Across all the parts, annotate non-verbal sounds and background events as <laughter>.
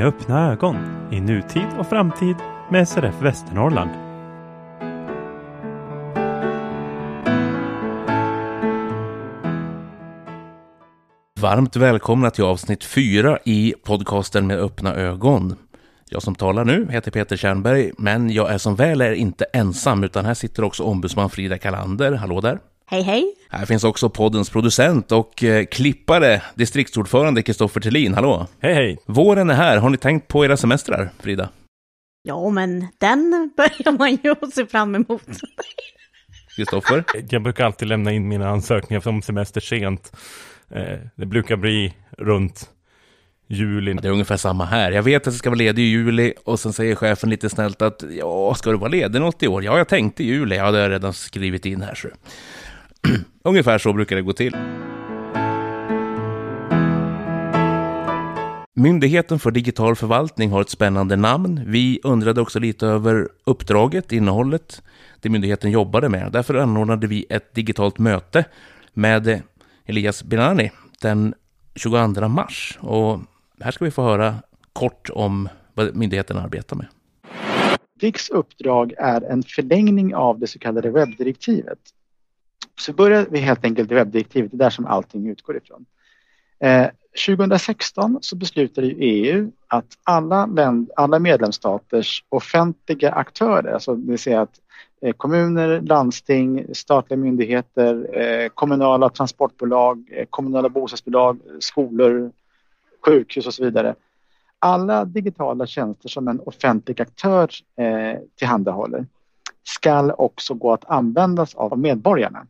Med öppna ögon i nutid och framtid med SRF Västernorrland. Varmt välkomna till avsnitt 4 i podcasten med öppna ögon. Jag som talar nu heter Peter Kärnberg, men jag är som väl är inte ensam, utan här sitter också ombudsman Frida Kalander. Hallå där! Hej hej! Här finns också poddens producent och eh, klippare, distriktsordförande Kristoffer Thelin. Hallå! Hej hej! Våren är här. Har ni tänkt på era semestrar, Frida? Ja, men den <laughs> börjar man ju se fram emot. Kristoffer? Jag brukar alltid lämna in mina ansökningar om semester sent. Eh, Det brukar bli runt juli. Det är ungefär samma här. Jag vet att jag ska vara ledig i juli och sen säger chefen lite snällt att ja, ska du vara ledig något i år? Ja, jag tänkte i juli. Ja, det har jag redan skrivit in här. Så. <clears throat> ungefär så brukar det gå till. Myndigheten för digital förvaltning har ett spännande namn. Vi undrade också lite över uppdraget, innehållet, det myndigheten jobbade med. Därför anordnade vi ett digitalt möte med Elias Binani den 22 mars. Och här ska vi få höra kort om vad myndigheten arbetar med. DIGs uppdrag är en förlängning av det så kallade webbdirektivet. Så börjar vi helt enkelt i webbdirektivet, det är där som allting utgår ifrån. Eh, 2016 så beslutade ju EU att alla, länd, alla medlemsstaters offentliga aktörer, alltså det vill säga att eh, kommuner, landsting, statliga myndigheter, eh, kommunala transportbolag, eh, kommunala bostadsbolag, skolor, sjukhus och så vidare. Alla digitala tjänster som en offentlig aktör eh, tillhandahåller skall också gå att användas av medborgarna.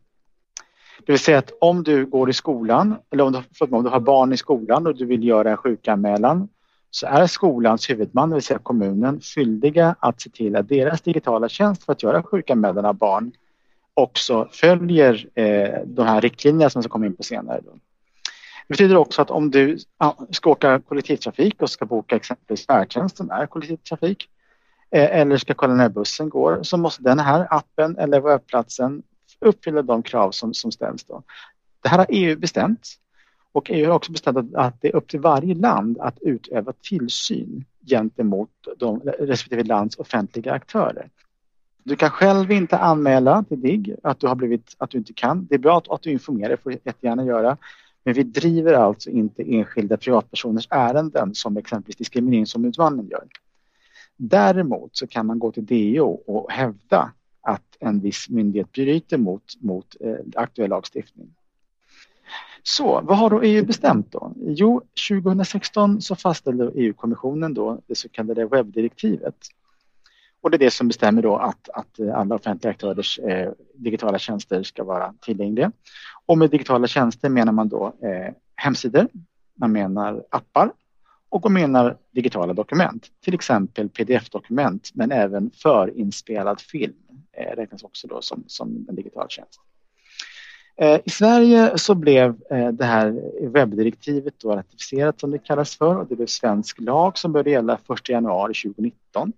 Det vill säga att om du går i skolan eller om du, förlåt, om du har barn i skolan och du vill göra en sjukanmälan så är skolans huvudman, det vill säga kommunen, skyldiga att se till att deras digitala tjänst för att göra sjukanmälan av barn också följer eh, de här riktlinjerna som ska komma in på senare. Då. Det betyder också att om du ska åka kollektivtrafik och ska boka exempelvis färdtjänst som är kollektivtrafik eh, eller ska kolla när bussen går så måste den här appen eller webbplatsen uppfylla de krav som, som ställs. Då. Det här har EU bestämt och EU har också bestämt att, att det är upp till varje land att utöva tillsyn gentemot de respektive lands offentliga aktörer. Du kan själv inte anmäla till DIGG att du har blivit, att du inte kan. Det är bra att, att du informerar, det får du jättegärna göra. Men vi driver alltså inte enskilda privatpersoners ärenden som exempelvis Diskrimineringsombudsmannen gör. Däremot så kan man gå till DO och hävda att en viss myndighet bryter mot, mot eh, aktuell lagstiftning. Så vad har då EU bestämt då? Jo, 2016 så fastställde EU-kommissionen då det så kallade webbdirektivet. Och det är det som bestämmer då att, att eh, alla offentliga aktörers eh, digitala tjänster ska vara tillgängliga. Och med digitala tjänster menar man då eh, hemsidor, man menar appar och hon menar digitala dokument, till exempel pdf-dokument men även förinspelad film eh, räknas också då som, som en digital tjänst. Eh, I Sverige så blev eh, det här webbdirektivet då ratificerat som det kallas för och det blev svensk lag som började gälla 1 januari 2019.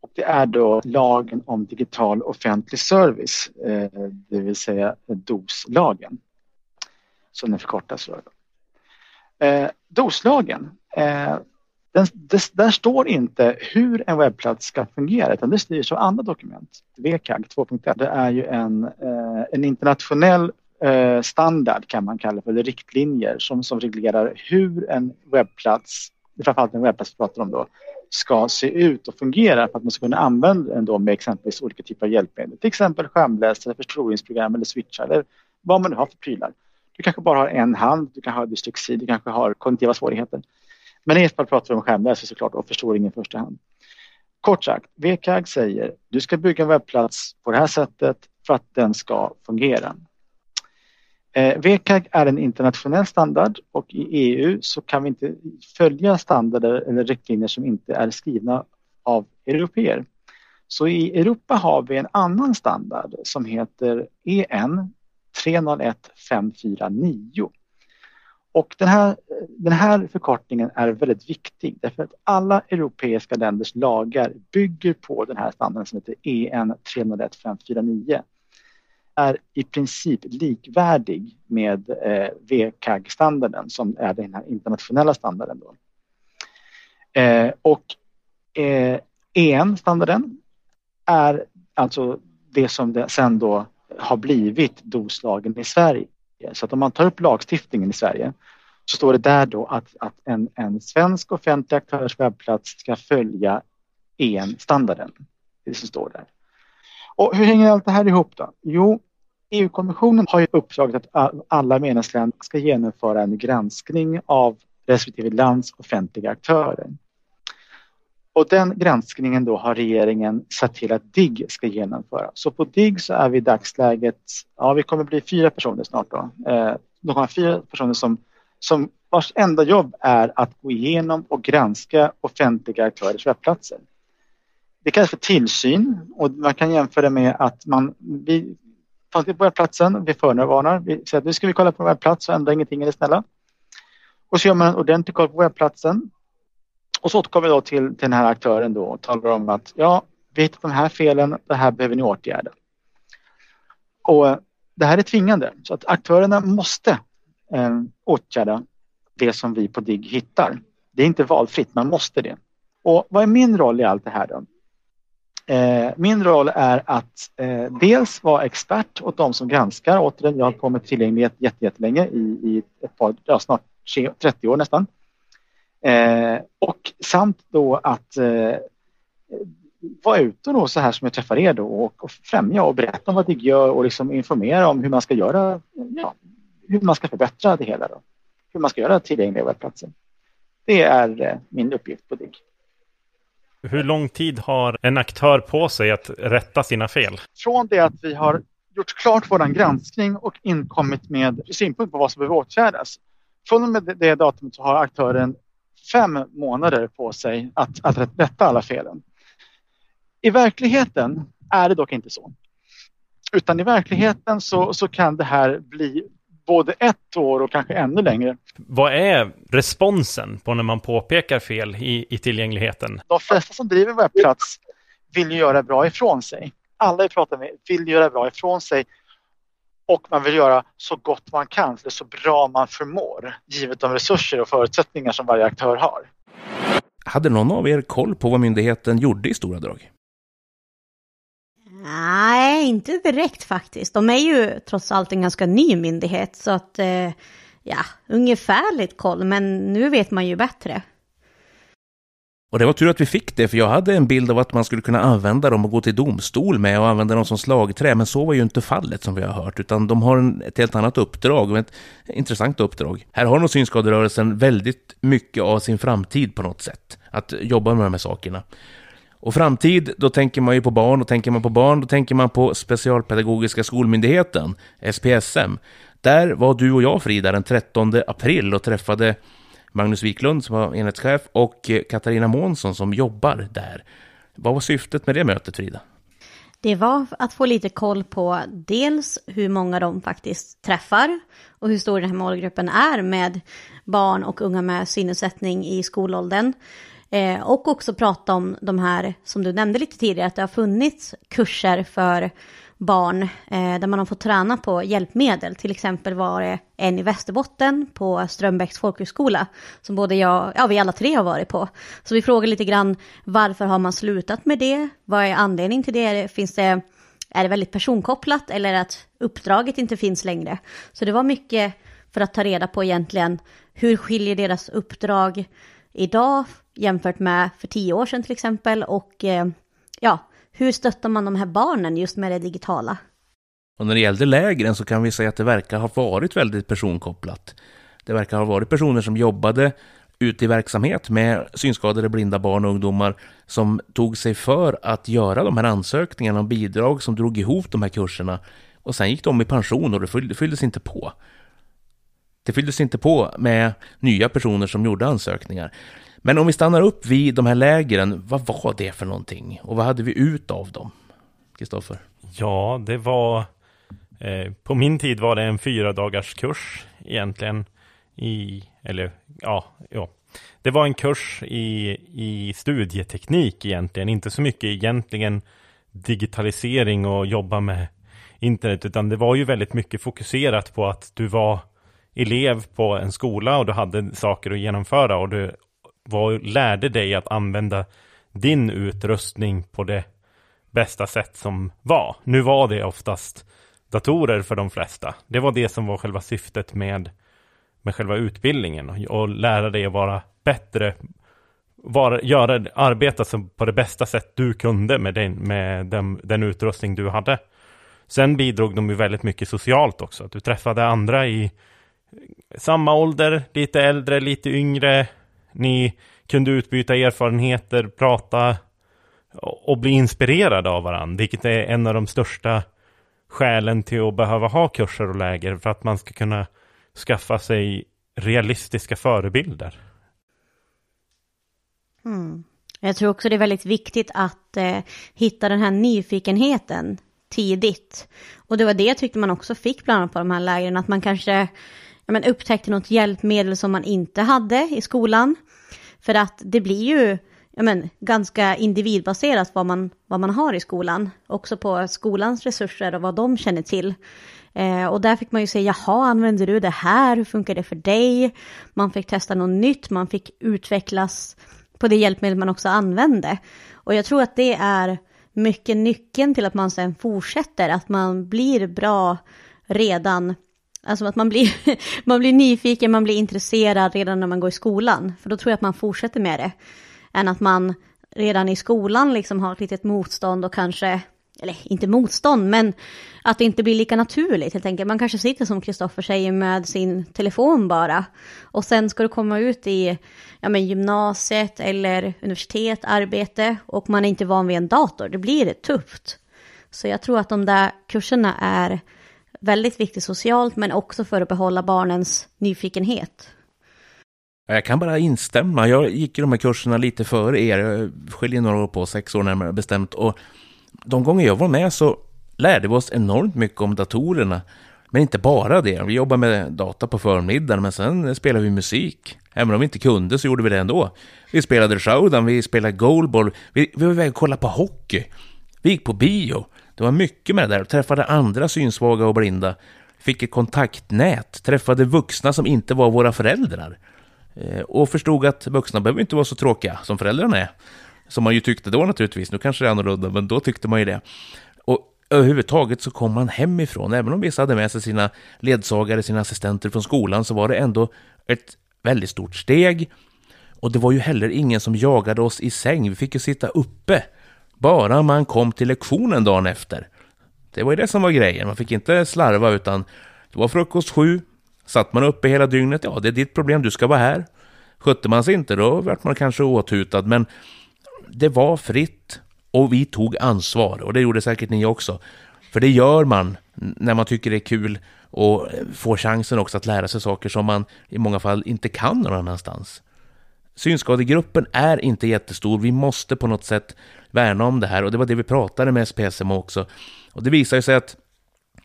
Och det är då lagen om digital offentlig service, eh, det vill säga DOS-lagen, som den förkortas. Eh, DOS-lagen, Eh, den, det, där står inte hur en webbplats ska fungera utan det styrs av andra dokument. WCAG 2.1 det är ju en, eh, en internationell eh, standard kan man kalla för, eller riktlinjer som, som reglerar hur en webbplats, framförallt en webbplats vi pratar om då, ska se ut och fungera för att man ska kunna använda den då med exempelvis olika typer av hjälpmedel. Till exempel skärmläsare, förstoringsprogram eller switchar eller vad man nu har för prylar. Du kanske bara har en hand, du kanske har dyslexi, du kanske har kognitiva svårigheter. Men i ett fall pratar vi om skärmläsare såklart och förstoring i första hand. Kort sagt, WCAG säger du ska bygga en webbplats på det här sättet för att den ska fungera. Eh, WCAG är en internationell standard och i EU så kan vi inte följa standarder eller riktlinjer som inte är skrivna av europeer. Så i Europa har vi en annan standard som heter EN 301549. Och den här, den här förkortningen är väldigt viktig därför att alla europeiska länders lagar bygger på den här standarden som heter EN 301549 är i princip likvärdig med eh, WCAG-standarden som är den här internationella standarden. Då. Eh, och eh, EN-standarden är alltså det som det sen då har blivit doslagen i Sverige. Så att om man tar upp lagstiftningen i Sverige så står det där då att, att en, en svensk offentlig aktörs webbplats ska följa EN-standarden. Det som står där. Och hur hänger allt det här ihop då? Jo, EU-kommissionen har ju uppdraget att alla medlemsländer ska genomföra en granskning av respektive lands offentliga aktörer. Och den granskningen då har regeringen sett till att DIGG ska genomföra. Så på DIGG så är vi i dagsläget, ja vi kommer bli fyra personer snart då. Eh, de har fyra personer som, som vars enda jobb är att gå igenom och granska offentliga aktörers webbplatser. Det kallas för tillsyn och man kan jämföra med att man, vi tar till på webbplatsen, vi förvarnar, vi säger att nu ska vi kolla på webbplats och ändra ingenting, är det snälla? Och så gör man en ordentlig koll på webbplatsen och så återkommer vi då till, till den här aktören då och talar om att ja, vi hittat de här felen, det här behöver ni åtgärda. Och eh, det här är tvingande så att aktörerna måste eh, åtgärda det som vi på DIGG hittar. Det är inte valfritt, man måste det. Och vad är min roll i allt det här då? Eh, min roll är att eh, dels vara expert åt de som granskar. Återigen, jag har hållit på med tillgänglighet jättelänge i, i ett par, ja, snart 30 år nästan. Eh, och samt då att eh, vara ute då så här som jag träffar er då och, och främja och berätta om vad DIGG gör och liksom informera om hur man ska göra, ja, hur man ska förbättra det hela då. Hur man ska göra tillgängliga webbplatser. Det är eh, min uppgift på DIGG. Hur lång tid har en aktör på sig att rätta sina fel? Från det att vi har gjort klart vår granskning och inkommit med synpunkter på vad som behöver åtgärdas. Från och med det datumet så har aktören fem månader på sig att, att rätta alla felen. I verkligheten är det dock inte så. Utan i verkligheten så, så kan det här bli både ett år och kanske ännu längre. Vad är responsen på när man påpekar fel i, i tillgängligheten? De flesta som driver webbplats vill göra bra ifrån sig. Alla vi pratar med vill göra bra ifrån sig och man vill göra så gott man kan, eller så bra man förmår, givet de resurser och förutsättningar som varje aktör har. Hade någon av er koll på vad myndigheten gjorde i stora drag? Nej, inte direkt faktiskt. De är ju trots allt en ganska ny myndighet, så att eh, ja, ungefärligt koll, men nu vet man ju bättre. Och det var tur att vi fick det, för jag hade en bild av att man skulle kunna använda dem och gå till domstol med och använda dem som slagträ, men så var ju inte fallet som vi har hört, utan de har en, ett helt annat uppdrag, ett intressant uppdrag. Här har nog synskaderörelsen väldigt mycket av sin framtid på något sätt, att jobba med de här sakerna. Och framtid, då tänker man ju på barn, och tänker man på barn, då tänker man på Specialpedagogiska skolmyndigheten, SPSM. Där var du och jag, Frida, den 13 april och träffade Magnus Wiklund som var enhetschef och eh, Katarina Månsson som jobbar där. Vad var syftet med det mötet, Frida? Det var att få lite koll på dels hur många de faktiskt träffar och hur stor den här målgruppen är med barn och unga med synnedsättning i skolåldern. Eh, och också prata om de här, som du nämnde lite tidigare, att det har funnits kurser för barn eh, där man har fått träna på hjälpmedel. Till exempel var det en i Västerbotten på Strömbäcks folkhögskola som både jag, ja vi alla tre har varit på. Så vi frågar lite grann varför har man slutat med det? Vad är anledningen till det? Finns det är det väldigt personkopplat eller att uppdraget inte finns längre? Så det var mycket för att ta reda på egentligen hur skiljer deras uppdrag idag jämfört med för tio år sedan till exempel och eh, ja, hur stöttar man de här barnen just med det digitala? Och när det gällde lägren så kan vi säga att det verkar ha varit väldigt personkopplat. Det verkar ha varit personer som jobbade ute i verksamhet med synskadade blinda barn och ungdomar som tog sig för att göra de här ansökningarna om bidrag som drog ihop de här kurserna och sen gick de i pension och det fylldes inte på. Det fylldes inte på med nya personer som gjorde ansökningar. Men om vi stannar upp vid de här lägren, vad var det för någonting? Och vad hade vi ut av dem? Kristoffer? Ja, det var... Eh, på min tid var det en fyra dagars kurs egentligen. I, eller ja, ja. Det var en kurs i, i studieteknik egentligen. Inte så mycket egentligen digitalisering och jobba med internet. Utan det var ju väldigt mycket fokuserat på att du var elev på en skola och du hade saker att genomföra och du vad lärde dig att använda din utrustning på det bästa sätt som var. Nu var det oftast datorer för de flesta. Det var det som var själva syftet med, med själva utbildningen och, lära dig att vara bättre vara, göra, arbeta på det bästa sätt du kunde med, den, med den, den utrustning du hade. Sen bidrog de ju väldigt mycket socialt också. Att du träffade andra i samma ålder, lite äldre, lite yngre. Ni kunde utbyta erfarenheter, prata och bli inspirerade av varandra. Vilket är en av de största skälen till att behöva ha kurser och läger. För att man ska kunna skaffa sig realistiska förebilder. Mm. Jag tror också det är väldigt viktigt att eh, hitta den här nyfikenheten tidigt. Och det var det jag tyckte man också fick bland annat på de här lägren, att man kanske men upptäckte något hjälpmedel som man inte hade i skolan. För att det blir ju men, ganska individbaserat vad man, vad man har i skolan. Också på skolans resurser och vad de känner till. Eh, och där fick man ju säga, jaha, använder du det här? Hur funkar det för dig? Man fick testa något nytt, man fick utvecklas på det hjälpmedel man också använde. Och jag tror att det är mycket nyckeln till att man sen fortsätter, att man blir bra redan, alltså att man blir, <laughs> man blir nyfiken, man blir intresserad redan när man går i skolan. För då tror jag att man fortsätter med det, än att man redan i skolan liksom har ett litet motstånd och kanske eller inte motstånd, men att det inte blir lika naturligt helt enkelt. Man kanske sitter som Kristoffer säger med sin telefon bara. Och sen ska du komma ut i ja, men gymnasiet eller universitet, arbete och man är inte van vid en dator. Det blir tufft. Så jag tror att de där kurserna är väldigt viktigt socialt men också för att behålla barnens nyfikenhet. Jag kan bara instämma. Jag gick i de här kurserna lite före er. Jag skiljer några år på, sex år närmare bestämt. Och de gånger jag var med så lärde vi oss enormt mycket om datorerna. Men inte bara det. Vi jobbade med data på förmiddagen, men sen spelade vi musik. Även om vi inte kunde så gjorde vi det ändå. Vi spelade showdown, vi spelade goalball, vi, vi var iväg och kollade på hockey. Vi gick på bio. Det var mycket med det där. Träffade andra synsvaga och blinda. Fick ett kontaktnät. Träffade vuxna som inte var våra föräldrar. Eh, och förstod att vuxna behöver inte vara så tråkiga som föräldrarna är. Som man ju tyckte då naturligtvis, nu kanske det är annorlunda, men då tyckte man ju det. Och överhuvudtaget så kom man hemifrån, även om vissa hade med sig sina ledsagare, sina assistenter från skolan, så var det ändå ett väldigt stort steg. Och det var ju heller ingen som jagade oss i säng, vi fick ju sitta uppe. Bara man kom till lektionen dagen efter. Det var ju det som var grejen, man fick inte slarva utan det var frukost sju, satt man uppe hela dygnet, ja det är ditt problem, du ska vara här. Skötte man sig inte då vart man kanske åthutad, men det var fritt och vi tog ansvar och det gjorde säkert ni också. För det gör man när man tycker det är kul och får chansen också att lära sig saker som man i många fall inte kan någon annanstans. Synskadegruppen är inte jättestor, vi måste på något sätt värna om det här och det var det vi pratade med SPSM också. Och det visar sig att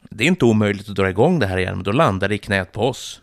det är inte omöjligt att dra igång det här igen, men då landar det i knät på oss.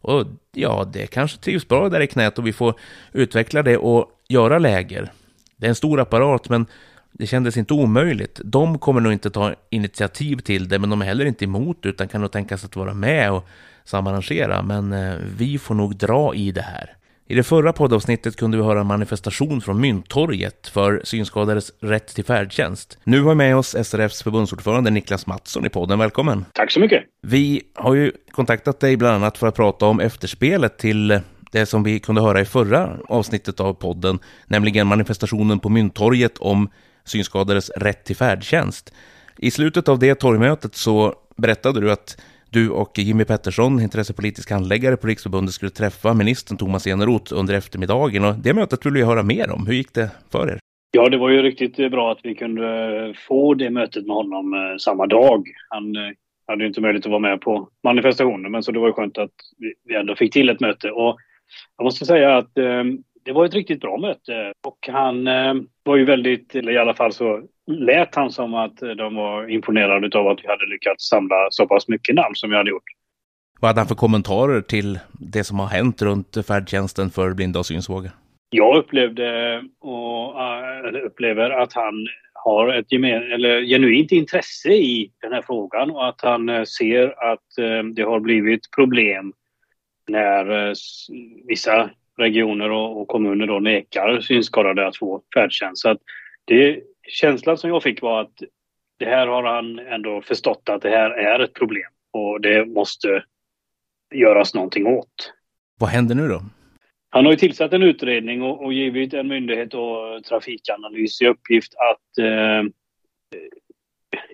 Och ja, det kanske trivs bra där i knät och vi får utveckla det och göra läger. Det är en stor apparat, men det kändes inte omöjligt. De kommer nog inte ta initiativ till det, men de är heller inte emot utan kan nog tänka sig att vara med och samarrangera. Men eh, vi får nog dra i det här. I det förra poddavsnittet kunde vi höra en manifestation från Mynttorget för synskadades rätt till färdtjänst. Nu har vi med oss SRFs förbundsordförande Niklas Mattsson i podden. Välkommen! Tack så mycket! Vi har ju kontaktat dig bland annat för att prata om efterspelet till det som vi kunde höra i förra avsnittet av podden, nämligen manifestationen på Mynttorget om synskadades rätt till färdtjänst. I slutet av det torgmötet så berättade du att du och Jimmy Pettersson, intressepolitisk handläggare på Riksförbundet, skulle träffa ministern Thomas Eneroth under eftermiddagen. Och det mötet vill jag höra mer om. Hur gick det för er? Ja, det var ju riktigt bra att vi kunde få det mötet med honom eh, samma dag. Han eh, hade ju inte möjlighet att vara med på manifestationen, men så det var ju skönt att vi ändå fick till ett möte. Och jag måste säga att eh, det var ett riktigt bra möte och han var ju väldigt, eller i alla fall så lät han som att de var imponerade av att vi hade lyckats samla så pass mycket namn som vi hade gjort. Vad hade han för kommentarer till det som har hänt runt färdtjänsten för blinda och synsvaga? Jag upplevde och äh, upplever att han har ett gemen, eller genuint intresse i den här frågan och att han äh, ser att det har blivit problem när vissa regioner och, och, kommuner då nekar synskadade att få färdtjänst. Så att det, känslan som jag fick var att det här har han ändå förstått att det här är ett problem och det måste göras någonting åt. Vad händer nu då? Han har ju tillsatt en utredning och, och givit en myndighet och Trafikanalys i uppgift att eh,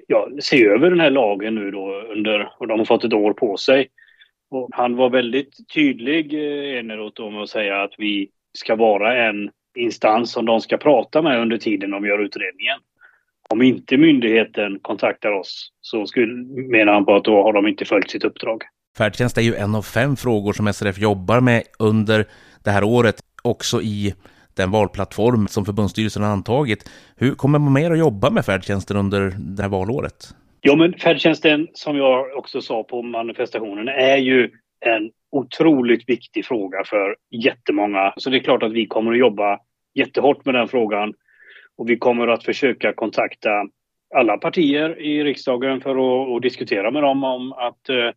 ja, se över den här lagen nu då under, och de har fått ett år på sig. Och han var väldigt tydlig, eh, Eneroth, med att säga att vi ska vara en instans som de ska prata med under tiden de gör utredningen. Om inte myndigheten kontaktar oss så skulle, menar han på att då har de inte följt sitt uppdrag. Färdtjänst är ju en av fem frågor som SRF jobbar med under det här året, också i den valplattform som förbundsstyrelsen har antagit. Hur kommer man mer att jobba med färdtjänsten under det här valåret? Ja, men färdtjänsten, som jag också sa på manifestationen, är ju en otroligt viktig fråga för jättemånga. Så det är klart att vi kommer att jobba jättehårt med den frågan. Och vi kommer att försöka kontakta alla partier i riksdagen för att, diskutera med dem om att eh,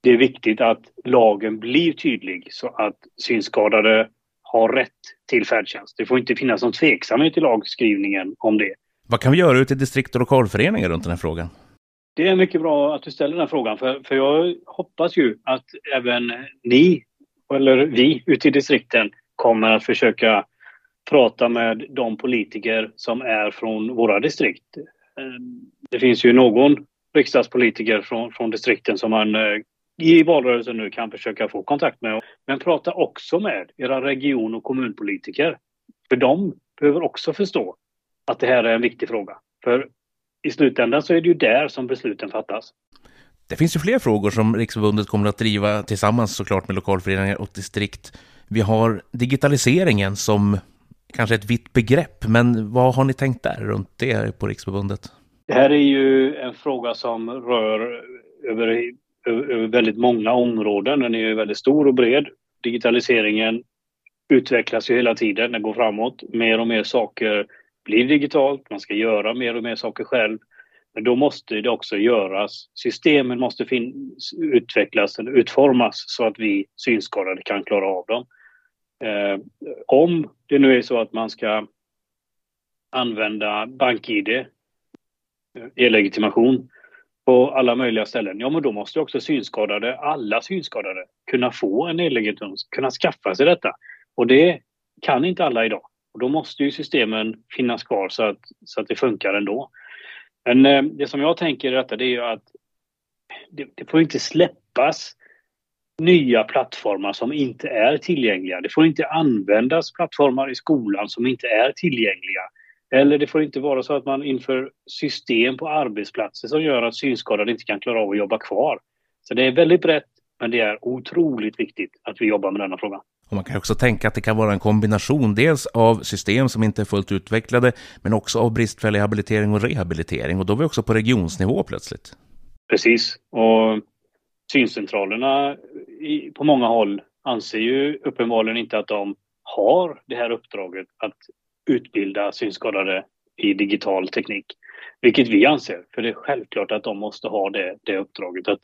det är viktigt att lagen blir tydlig så att synskadade har rätt till färdtjänst. Det får inte finnas någon tveksamhet i lagskrivningen om det. Vad kan vi göra ute i distrikt och lokalföreningar runt den här frågan? Det är mycket bra att du ställer den frågan, för, för jag hoppas ju att även ni, eller vi ute i distrikten, kommer att försöka prata med de politiker som är från våra distrikt. Ehm, det finns ju någon riksdagspolitiker från, från distrikten som man eh, i valrörelsen nu kan försöka få kontakt med. Men prata också med era region och kommunpolitiker. För de behöver också förstå att det här är en viktig fråga. För i slutändan så är det ju där som besluten fattas. Det finns ju fler frågor som Riksförbundet kommer att driva tillsammans såklart med lokalföreningar och distrikt. Vi har digitaliseringen som kanske ett vitt begrepp, men vad har ni tänkt där runt det på Riksförbundet? Det här är ju en fråga som rör över över väldigt många områden. Den är ju väldigt stor och bred. Digitaliseringen utvecklas ju hela tiden, den går framåt. Mer och mer saker blir digitalt, man ska göra mer och mer saker själv. Men då måste det också göras. Systemen måste utvecklas eller utformas så att vi synskadade kan klara av dem. Eh, om det nu är så att man ska använda BankID, eh, e-legitimation, på alla möjliga ställen. Ja, men då måste också synskadade, alla synskadade, kunna få en e-legitimation, kunna skaffa sig detta. Och det kan inte alla idag. Och då måste ju systemen finnas kvar så att, så att det funkar ändå. Men eh, det som jag tänker i detta det är ju att det, det får inte släppas nya plattformar som inte är tillgängliga. Det får inte användas plattformar i skolan som inte är tillgängliga. Eller det får inte vara så att man inför system på arbetsplatser som gör att synskadade inte kan klara av att jobba kvar. Så det är väldigt brett, men det är otroligt viktigt att vi jobbar med denna fråga. Och man kan också tänka att det kan vara en kombination dels av system som inte är fullt utvecklade, men också av bristfällig habilitering och rehabilitering. Och då är vi också på regionsnivå plötsligt. Precis. Och syncentralerna på många håll anser ju uppenbarligen inte att de har det här uppdraget att utbilda synskadade i digital teknik. Vilket vi anser, för det är självklart att de måste ha det, det uppdraget. Att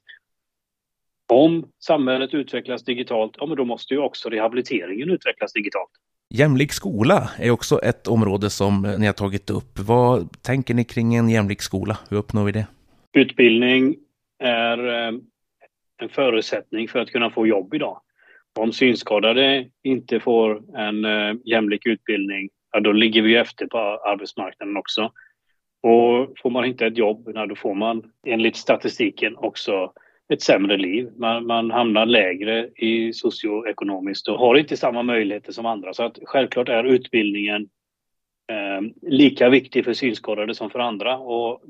om samhället utvecklas digitalt, ja men då måste ju också rehabiliteringen utvecklas digitalt. Jämlik skola är också ett område som ni har tagit upp. Vad tänker ni kring en jämlik skola? Hur uppnår vi det? Utbildning är eh, en förutsättning för att kunna få jobb idag. Om synskadade inte får en eh, jämlik utbildning ja, då ligger vi efter på arbetsmarknaden också. Och får man inte ett jobb, ja, då får man enligt statistiken också ett sämre liv. Man, man hamnar lägre i socioekonomiskt och har inte samma möjligheter som andra. Så att självklart är utbildningen eh, lika viktig för synskadade som för andra och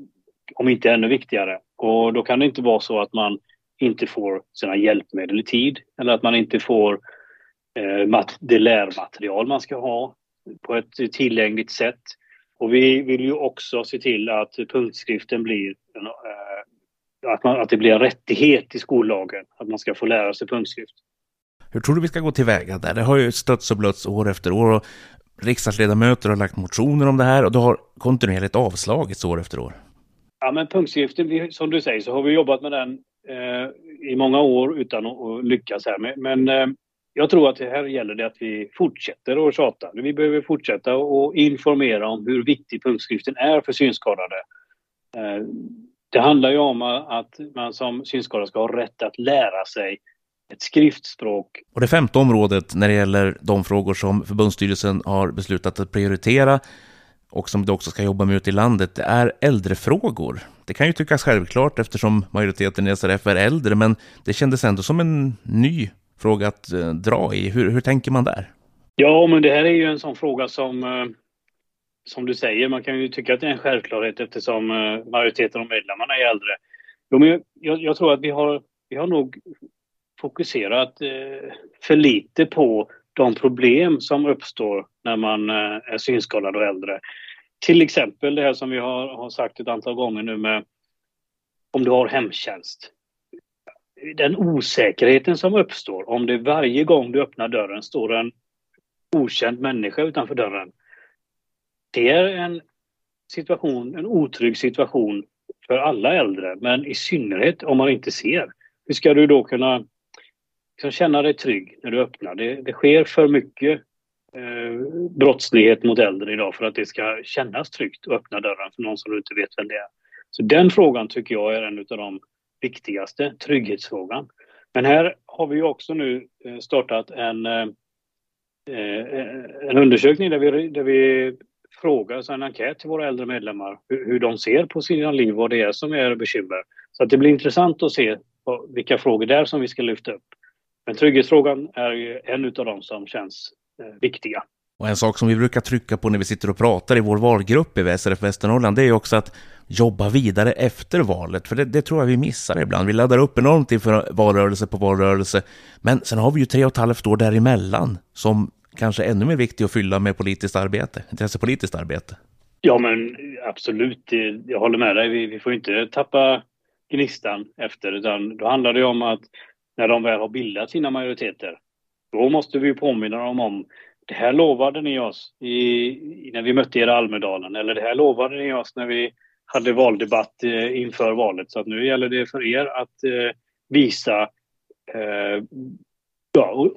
om inte ännu viktigare. Och då kan det inte vara så att man inte får sina hjälpmedel i tid eller att man inte får eh, det lärmaterial man ska ha på ett tillgängligt sätt. Och vi vill ju också se till att punktskriften blir eh, att, man, att det blir en rättighet i skollagen att man ska få lära sig punktskrift. Hur tror du vi ska gå tillväga där? Det har ju stötts och blötts år efter år och riksdagsledamöter har lagt motioner om det här och det har kontinuerligt avslagits år efter år. Ja, men punktskriften, som du säger, så har vi jobbat med den eh, i många år utan att lyckas här. Men, eh, jag tror att det här gäller det att vi fortsätter att tjata. Vi behöver fortsätta att informera om hur viktig punktskriften är för synskadade. Eh, det handlar ju om att man som synskadad ska ha rätt att lära sig ett skriftspråk. Och det femte området när det gäller de frågor som förbundsstyrelsen har beslutat att prioritera och som det också ska jobba med ute i landet, det är äldrefrågor. Det kan ju tyckas självklart eftersom majoriteten i SRF är äldre, men det kändes ändå som en ny fråga att eh, dra i. Hur, hur tänker man där? Ja, men det här är ju en sån fråga som, eh, som du säger, man kan ju tycka att det är en självklarhet eftersom eh, majoriteten av medlemmarna är äldre. Jo, men jag, jag tror att vi har, vi har nog fokuserat eh, för lite på de problem som uppstår när man eh, är synskadad och äldre. Till exempel det här som vi har, har sagt ett antal gånger nu med om du har hemtjänst. Den osäkerheten som uppstår om det varje gång du öppnar dörren står en okänd människa utanför dörren. Det är en situation, en otrygg situation för alla äldre, men i synnerhet om man inte ser. Hur ska du då kunna liksom känna dig trygg när du öppnar? Det, det sker för mycket eh, brottslighet mot äldre idag för att det ska kännas tryggt att öppna dörren för någon som du inte vet vem det är. Så den frågan tycker jag är en av de viktigaste, trygghetsfrågan. Men här har vi också nu eh, startat en, eh, eh, en undersökning där vi, där vi fråga, alltså en enkät till våra äldre medlemmar hur, hur de ser på sina liv, vad det är som är bekymmer. Så att det blir intressant att se vilka frågor där som vi ska lyfta upp. Men trygghetsfrågan är ju en av de som känns Eh, viktiga. Och en sak som vi brukar trycka på när vi sitter och pratar i vår valgrupp i SRF Västernorrland, det är också att jobba vidare efter valet, för det, det, tror jag vi missar ibland. Vi laddar upp enormt inför valrörelse på valrörelse, men sen har vi ju tre och ett halvt år däremellan som kanske ännu mer viktig att fylla med politiskt arbete, intressepolitiskt arbete. Ja, men absolut, jag håller med dig. Vi, vi får inte tappa gnistan efter, utan då handlar det om att när de väl har bildat sina majoriteter, då måste vi påminna dem om det här lovade ni oss i, när vi mötte er i Almedalen eller det här lovade ni oss när vi hade valdebatt eh, inför valet. Så att nu gäller det för er att eh, visa eh, ja,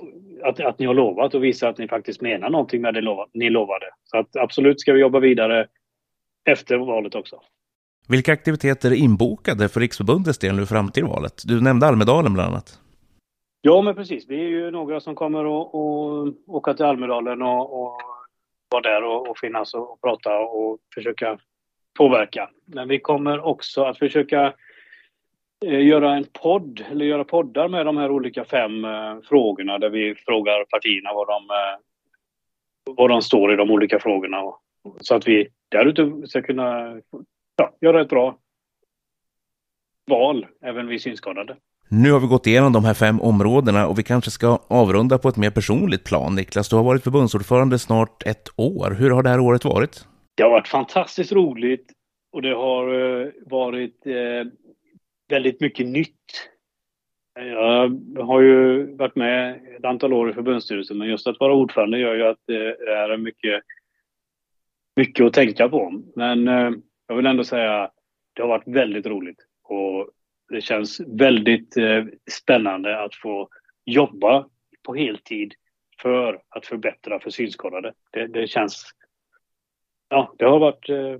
att, att ni har lovat och visa att ni faktiskt menar någonting med det lov, ni lovade. Så att absolut ska vi jobba vidare efter valet också. Vilka aktiviteter är inbokade för Riksförbundets del nu fram till valet? Du nämnde Almedalen bland annat. Ja, men precis. Vi är ju några som kommer att åka till Almedalen och, och vara där och, och finnas och, och prata och försöka påverka. Men vi kommer också att försöka göra en podd, eller göra poddar med de här olika fem eh, frågorna där vi frågar partierna vad de, eh, vad de står i de olika frågorna. Och, så att vi därutöver ska kunna ja, göra ett bra val, även vi synskadade. Nu har vi gått igenom de här fem områdena och vi kanske ska avrunda på ett mer personligt plan. Niklas, du har varit förbundsordförande snart ett år. Hur har det här året varit? Det har varit fantastiskt roligt och det har eh, varit eh, väldigt mycket nytt. Jag har ju varit med ett antal år i förbundsstyrelsen men just att vara ordförande gör ju att det är mycket, mycket att tänka på. Men eh, jag vill ändå säga det har varit väldigt roligt och det känns väldigt eh, spännande att få jobba på heltid för att förbättra för synskadade. Det, det känns... Ja, det har varit eh,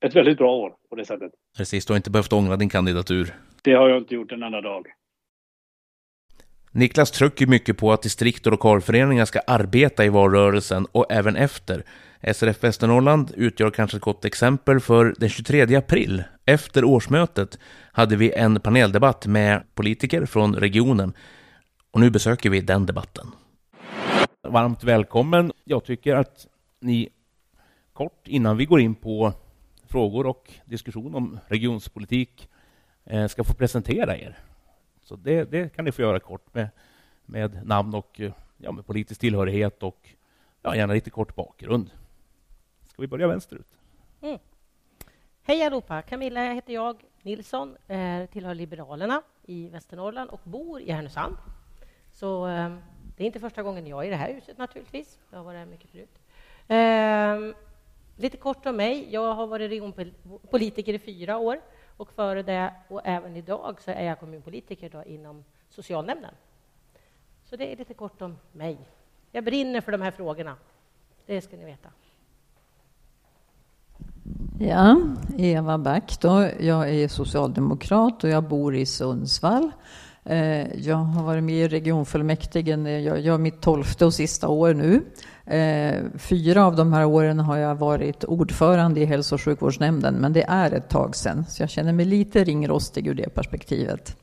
ett väldigt bra år på det sättet. Precis, du har inte behövt ångra din kandidatur. Det har jag inte gjort en enda dag. Niklas trycker mycket på att distrikt och lokalföreningar ska arbeta i valrörelsen och även efter. SRF Västernorrland utgör kanske ett gott exempel för den 23 april, efter årsmötet, hade vi en paneldebatt med politiker från regionen. Och nu besöker vi den debatten. Varmt välkommen. Jag tycker att ni kort innan vi går in på frågor och diskussion om regionspolitik eh, ska få presentera er. Så det, det kan ni få göra kort med, med namn och eh, ja, med politisk tillhörighet och ja, gärna lite kort bakgrund. Ska vi börja vänsterut? Mm. Hej allihopa! Camilla heter jag, Nilsson, eh, tillhör Liberalerna i Västernorrland och bor i Härnösand. Så det är inte första gången jag är i det här huset naturligtvis. Jag har varit här mycket förut. Lite kort om mig. Jag har varit regionpolitiker i fyra år och före det och även idag så är jag kommunpolitiker då inom socialnämnden. Så det är lite kort om mig. Jag brinner för de här frågorna. Det ska ni veta. Ja, Eva Back då. Jag är socialdemokrat och jag bor i Sundsvall. Eh, jag har varit med i regionfullmäktige, eh, jag gör mitt tolfte och sista år nu. Eh, fyra av de här åren har jag varit ordförande i hälso och sjukvårdsnämnden, men det är ett tag sedan, så jag känner mig lite ringrostig ur det perspektivet.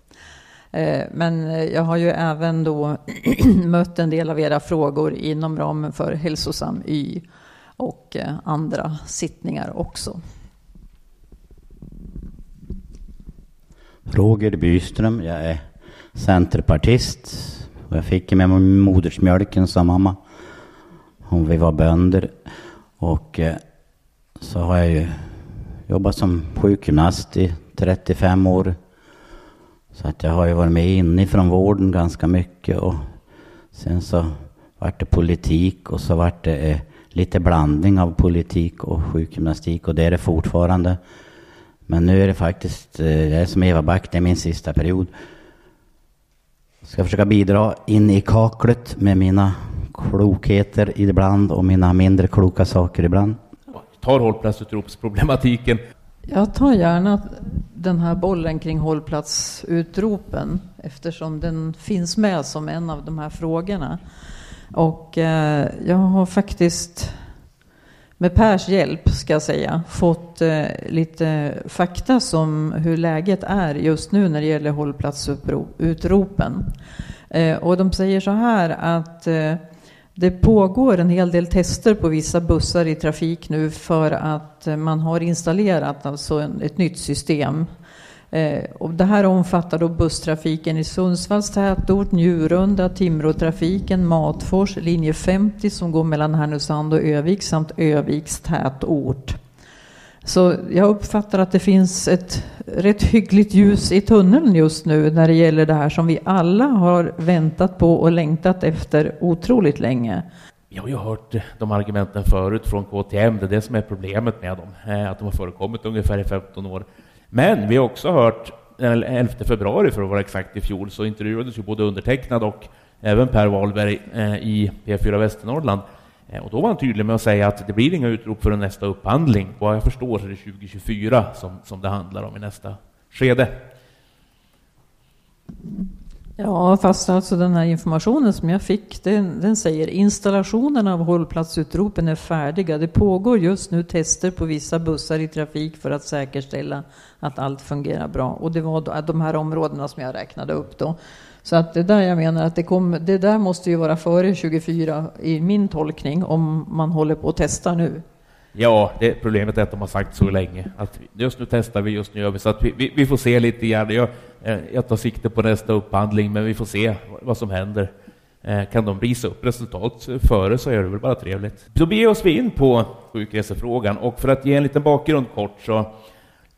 Men jag har ju även då <clears throat> mött en del av era frågor inom ramen för Hälsosam Y och andra sittningar också. Roger Byström, jag är centerpartist. Och jag fick med mig modersmjölken sa mamma. Om vi var bönder. Och eh, så har jag ju jobbat som sjukgymnast i 35 år. Så att jag har ju varit med inifrån vården ganska mycket. Och sen så vart det politik och så vart det eh, lite blandning av politik och sjukgymnastik. Och det är det fortfarande. Men nu är det faktiskt, eh, jag är som Eva Back, det är min sista period. Ska försöka bidra in i kaklet med mina klokheter ibland och mina mindre kloka saker ibland. Tar hållplatsutropsproblematiken. Jag tar gärna den här bollen kring hållplatsutropen eftersom den finns med som en av de här frågorna. Och eh, jag har faktiskt med Pers hjälp, ska jag säga, fått eh, lite fakta som hur läget är just nu när det gäller hållplatsutropen. Eh, och de säger så här att eh, det pågår en hel del tester på vissa bussar i trafik nu för att eh, man har installerat alltså en, ett nytt system Eh, och det här omfattar då busstrafiken i Sundsvalls tätort, Njurunda, Timråtrafiken, Matfors, linje 50 som går mellan Härnösand och Övik samt Öviks tätort. Så jag uppfattar att det finns ett rätt hyggligt ljus i tunneln just nu när det gäller det här som vi alla har väntat på och längtat efter otroligt länge. Jag har ju hört de argumenten förut från KTM, det är det som är problemet med dem, eh, att de har förekommit ungefär i 15 år. Men vi har också hört, den 11 februari för att vara exakt i fjol, så intervjuades ju både undertecknad och även Per Wahlberg eh, i P4 Västernorrland. Eh, och då var han tydlig med att säga att det blir inga utrop för nästa upphandling. Vad jag förstår så är det 2024 som, som det handlar om i nästa skede. Ja, fast alltså den här informationen som jag fick, den, den säger installationen av hållplatsutropen är färdiga. Det pågår just nu tester på vissa bussar i trafik för att säkerställa att allt fungerar bra. Och det var äh, de här områdena som jag räknade upp då. Så att det där jag menar att det, kom, det där måste ju vara före 24 i min tolkning om man håller på att testa nu. Ja, det problemet är att de har sagt så länge. Att just nu testar vi, just nu gör vi. Så att vi, vi, vi får se lite grann. Jag, eh, jag tar sikte på nästa upphandling, men vi får se vad som händer. Eh, kan de visa upp resultat före så är det väl bara trevligt. Då beger oss vi in på sjukresefrågan och för att ge en liten bakgrund kort så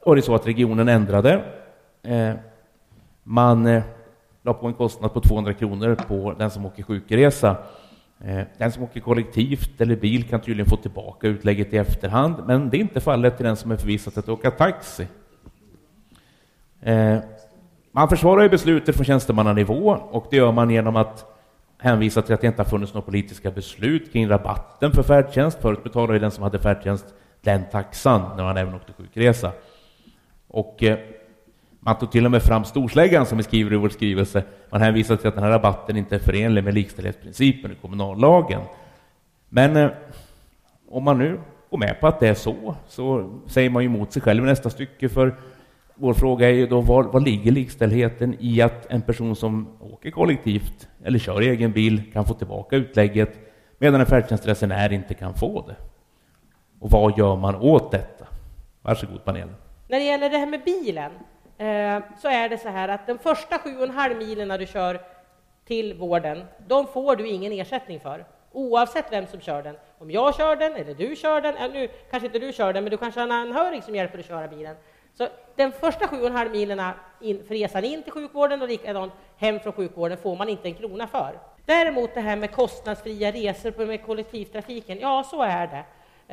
var det så att regionen ändrade. Eh, man la på en kostnad på 200 kronor på den som åker sjukresa Eh, den som åker kollektivt eller bil kan tydligen få tillbaka utlägget i efterhand, men det är inte fallet till den som är förvisad att åka taxi. Eh, man försvarar ju beslutet från tjänstemannanivå och det gör man genom att hänvisa till att det inte har funnits några politiska beslut kring rabatten för färdtjänst. Förut betalade den som hade färdtjänst den taxan när man även åkte sjukresa. Och eh, man tog till och med fram storsläggan som vi skriver i vår skrivelse. Man hänvisar till att den här rabatten inte är förenlig med likställighetsprincipen i kommunallagen. Men eh, om man nu går med på att det är så, så säger man ju emot sig själv i nästa stycke. För vår fråga är ju då var, var ligger likställdheten i att en person som åker kollektivt eller kör egen bil kan få tillbaka utlägget medan en färdtjänstresenär inte kan få det? Och vad gör man åt detta? Varsågod panelen. När det gäller det här med bilen Eh, så är det så här att de första sju och en halv milen du kör till vården, de får du ingen ersättning för, oavsett vem som kör den. Om jag kör den eller du kör den, eller nu kanske inte du kör den, men du kanske har en anhörig som hjälper dig att köra bilen. Så den första sju och en halv milen in, för resan in till sjukvården och likadant hem från sjukvården får man inte en krona för. Däremot det här med kostnadsfria resor med kollektivtrafiken, ja så är det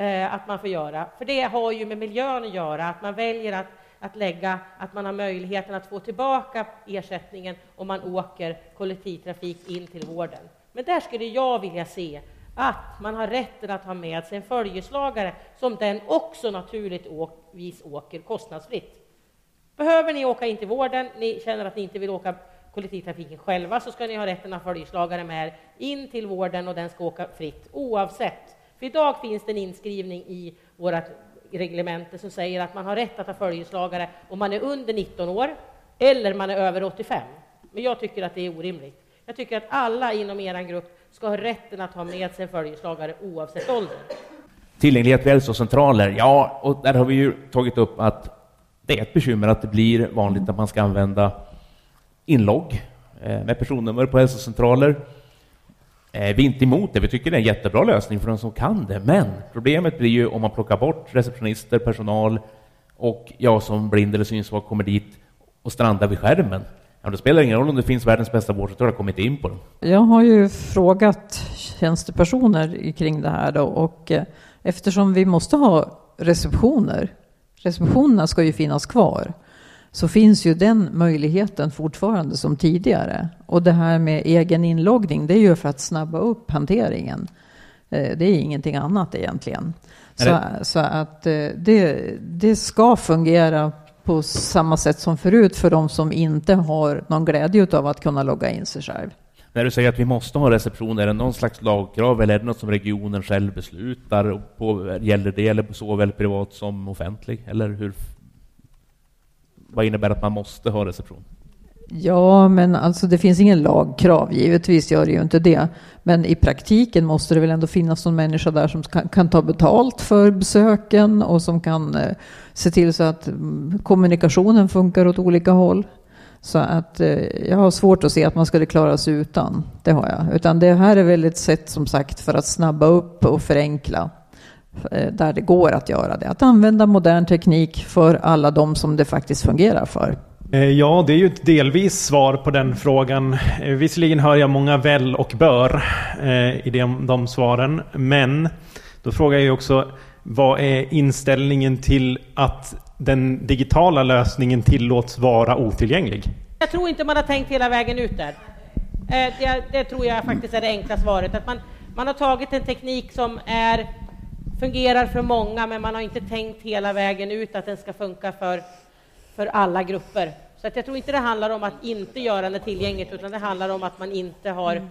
eh, att man får göra. För det har ju med miljön att göra, att man väljer att att lägga att man har möjligheten att få tillbaka ersättningen om man åker kollektivtrafik in till vården. Men där skulle jag vilja se att man har rätten att ha med sig en följeslagare som den också naturligtvis åker kostnadsfritt. Behöver ni åka in till vården, ni känner att ni inte vill åka kollektivtrafiken själva, så ska ni ha rätten att ha följeslagare med er in till vården och den ska åka fritt oavsett. För idag finns det en inskrivning i vårt reglementet som säger att man har rätt att ha följeslagare om man är under 19 år eller man är över 85. Men jag tycker att det är orimligt. Jag tycker att alla inom er grupp ska ha rätten att ha med sig en följeslagare oavsett ålder. Tillgänglighet vid hälsocentraler, ja, och där har vi ju tagit upp att det är ett bekymmer att det blir vanligt att man ska använda inlogg eh, med personnummer på hälsocentraler. Eh, vi är inte emot det, vi tycker det är en jättebra lösning för de som kan det, men problemet blir ju om man plockar bort receptionister, personal och jag som blind eller synsvag kommer dit och strandar vid skärmen. Ja, det spelar ingen roll om det finns världens bästa vårdcentral, jag kommer in på dem. Jag har ju frågat tjänstepersoner kring det här då, och eh, eftersom vi måste ha receptioner, receptionerna ska ju finnas kvar, så finns ju den möjligheten fortfarande som tidigare. Och det här med egen inloggning, det är ju för att snabba upp hanteringen. Eh, det är ingenting annat egentligen. Så, så, att eh, det, det ska fungera på samma sätt som förut för de som inte har någon glädje av att kunna logga in sig själv. När du säger att vi måste ha reception, är det någon slags lagkrav eller är det något som regionen själv beslutar? På, gäller det eller såväl privat som offentlig? Eller hur? Vad innebär att man måste ha reception? Ja, men alltså det finns ingen lagkrav, givetvis gör det ju inte det. Men i praktiken måste det väl ändå finnas någon människa där som kan, kan ta betalt för besöken och som kan eh, se till så att mm, kommunikationen funkar åt olika håll. Så att eh, jag har svårt att se att man skulle klara sig utan. Det har jag. Utan det här är väl ett sätt som sagt för att snabba upp och förenkla där det går att göra det. Att använda modern teknik för alla de som det faktiskt fungerar för. Eh, ja, det är ju ett delvis svar på den frågan. Eh, visserligen hör jag många väl och bör eh, i de, de svaren. Men då frågar jag också vad är inställningen till att den digitala lösningen tillåts vara otillgänglig? Jag tror inte man har tänkt hela vägen ut där. Det, det tror jag faktiskt är det enkla svaret. Att man, man har tagit en teknik som är, fungerar för många, men man har inte tänkt hela vägen ut att den ska funka för för alla grupper. Så att jag tror inte det handlar om att inte göra det tillgängligt, utan det handlar om att man inte har mm.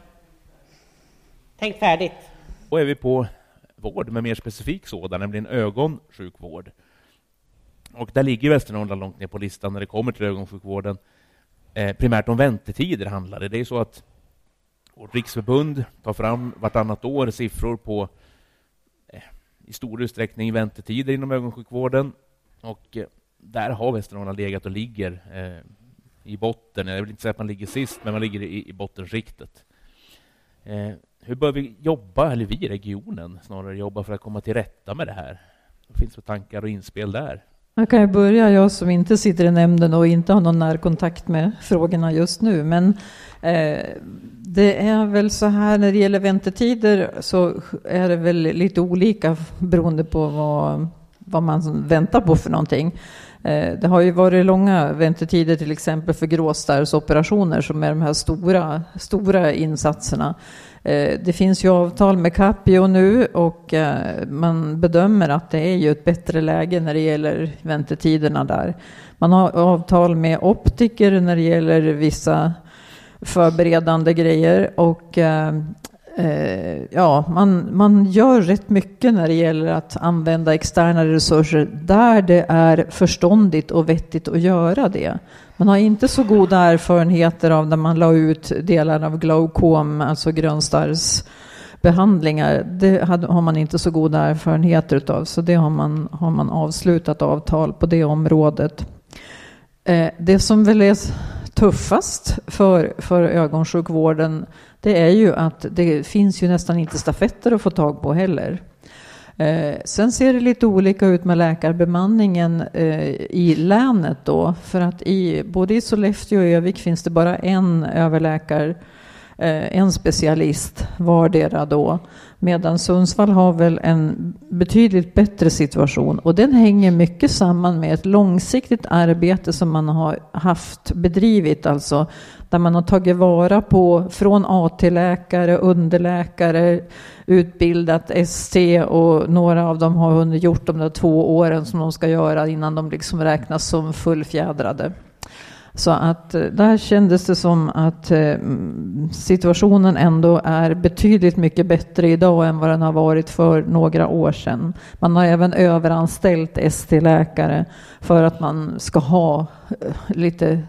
tänkt färdigt. Och är vi på vård med mer specifik sådan, nämligen ögonsjukvård. Och där ligger Västernorrland långt ner på listan när det kommer till ögonsjukvården. Eh, primärt om väntetider handlar det. Det är så att vårt riksförbund tar fram vartannat år siffror på i stor utsträckning väntetider inom ögonsjukvården. Och eh, där har Västernorrland legat och ligger eh, i botten. Jag vill inte säga att man ligger sist, men man ligger i, i bottenskiktet. Eh, hur bör vi jobba, eller vi i regionen snarare, jobba för att komma till rätta med det här? Vad finns för tankar och inspel där? Jag kan ju börja, jag som inte sitter i nämnden och inte har någon närkontakt med frågorna just nu. Men eh, det är väl så här när det gäller väntetider så är det väl lite olika beroende på vad, vad man väntar på för någonting. Eh, det har ju varit långa väntetider till exempel för gråstarrsoperationer som är de här stora, stora insatserna. Eh, det finns ju avtal med Capio nu och eh, man bedömer att det är ju ett bättre läge när det gäller väntetiderna där. Man har avtal med optiker när det gäller vissa förberedande grejer och eh, Eh, ja, man, man gör rätt mycket när det gäller att använda externa resurser där det är förståndigt och vettigt att göra det. Man har inte så goda erfarenheter av när man la ut delar av glaukom, alltså grönstarrsbehandlingar. Det har man inte så goda erfarenheter av, så det har man, har man avslutat avtal på det området. Eh, det som väl är tuffast för, för ögonsjukvården det är ju att det finns ju nästan inte stafetter att få tag på heller. Eh, sen ser det lite olika ut med läkarbemanningen eh, i länet då. För att i, både i Sollefteå och Övik finns det bara en överläkare eh, en specialist vardera då. Medan Sundsvall har väl en betydligt bättre situation och den hänger mycket samman med ett långsiktigt arbete som man har haft bedrivit, alltså där man har tagit vara på från AT-läkare, underläkare, utbildat ST och några av dem har hunnit gjort de där två åren som de ska göra innan de liksom räknas som fullfjädrade. Så att eh, där kändes det som att eh, situationen ändå är betydligt mycket bättre idag än vad den har varit för några år sedan. Man har även överanställt ST-läkare för att man ska ha eh, lite,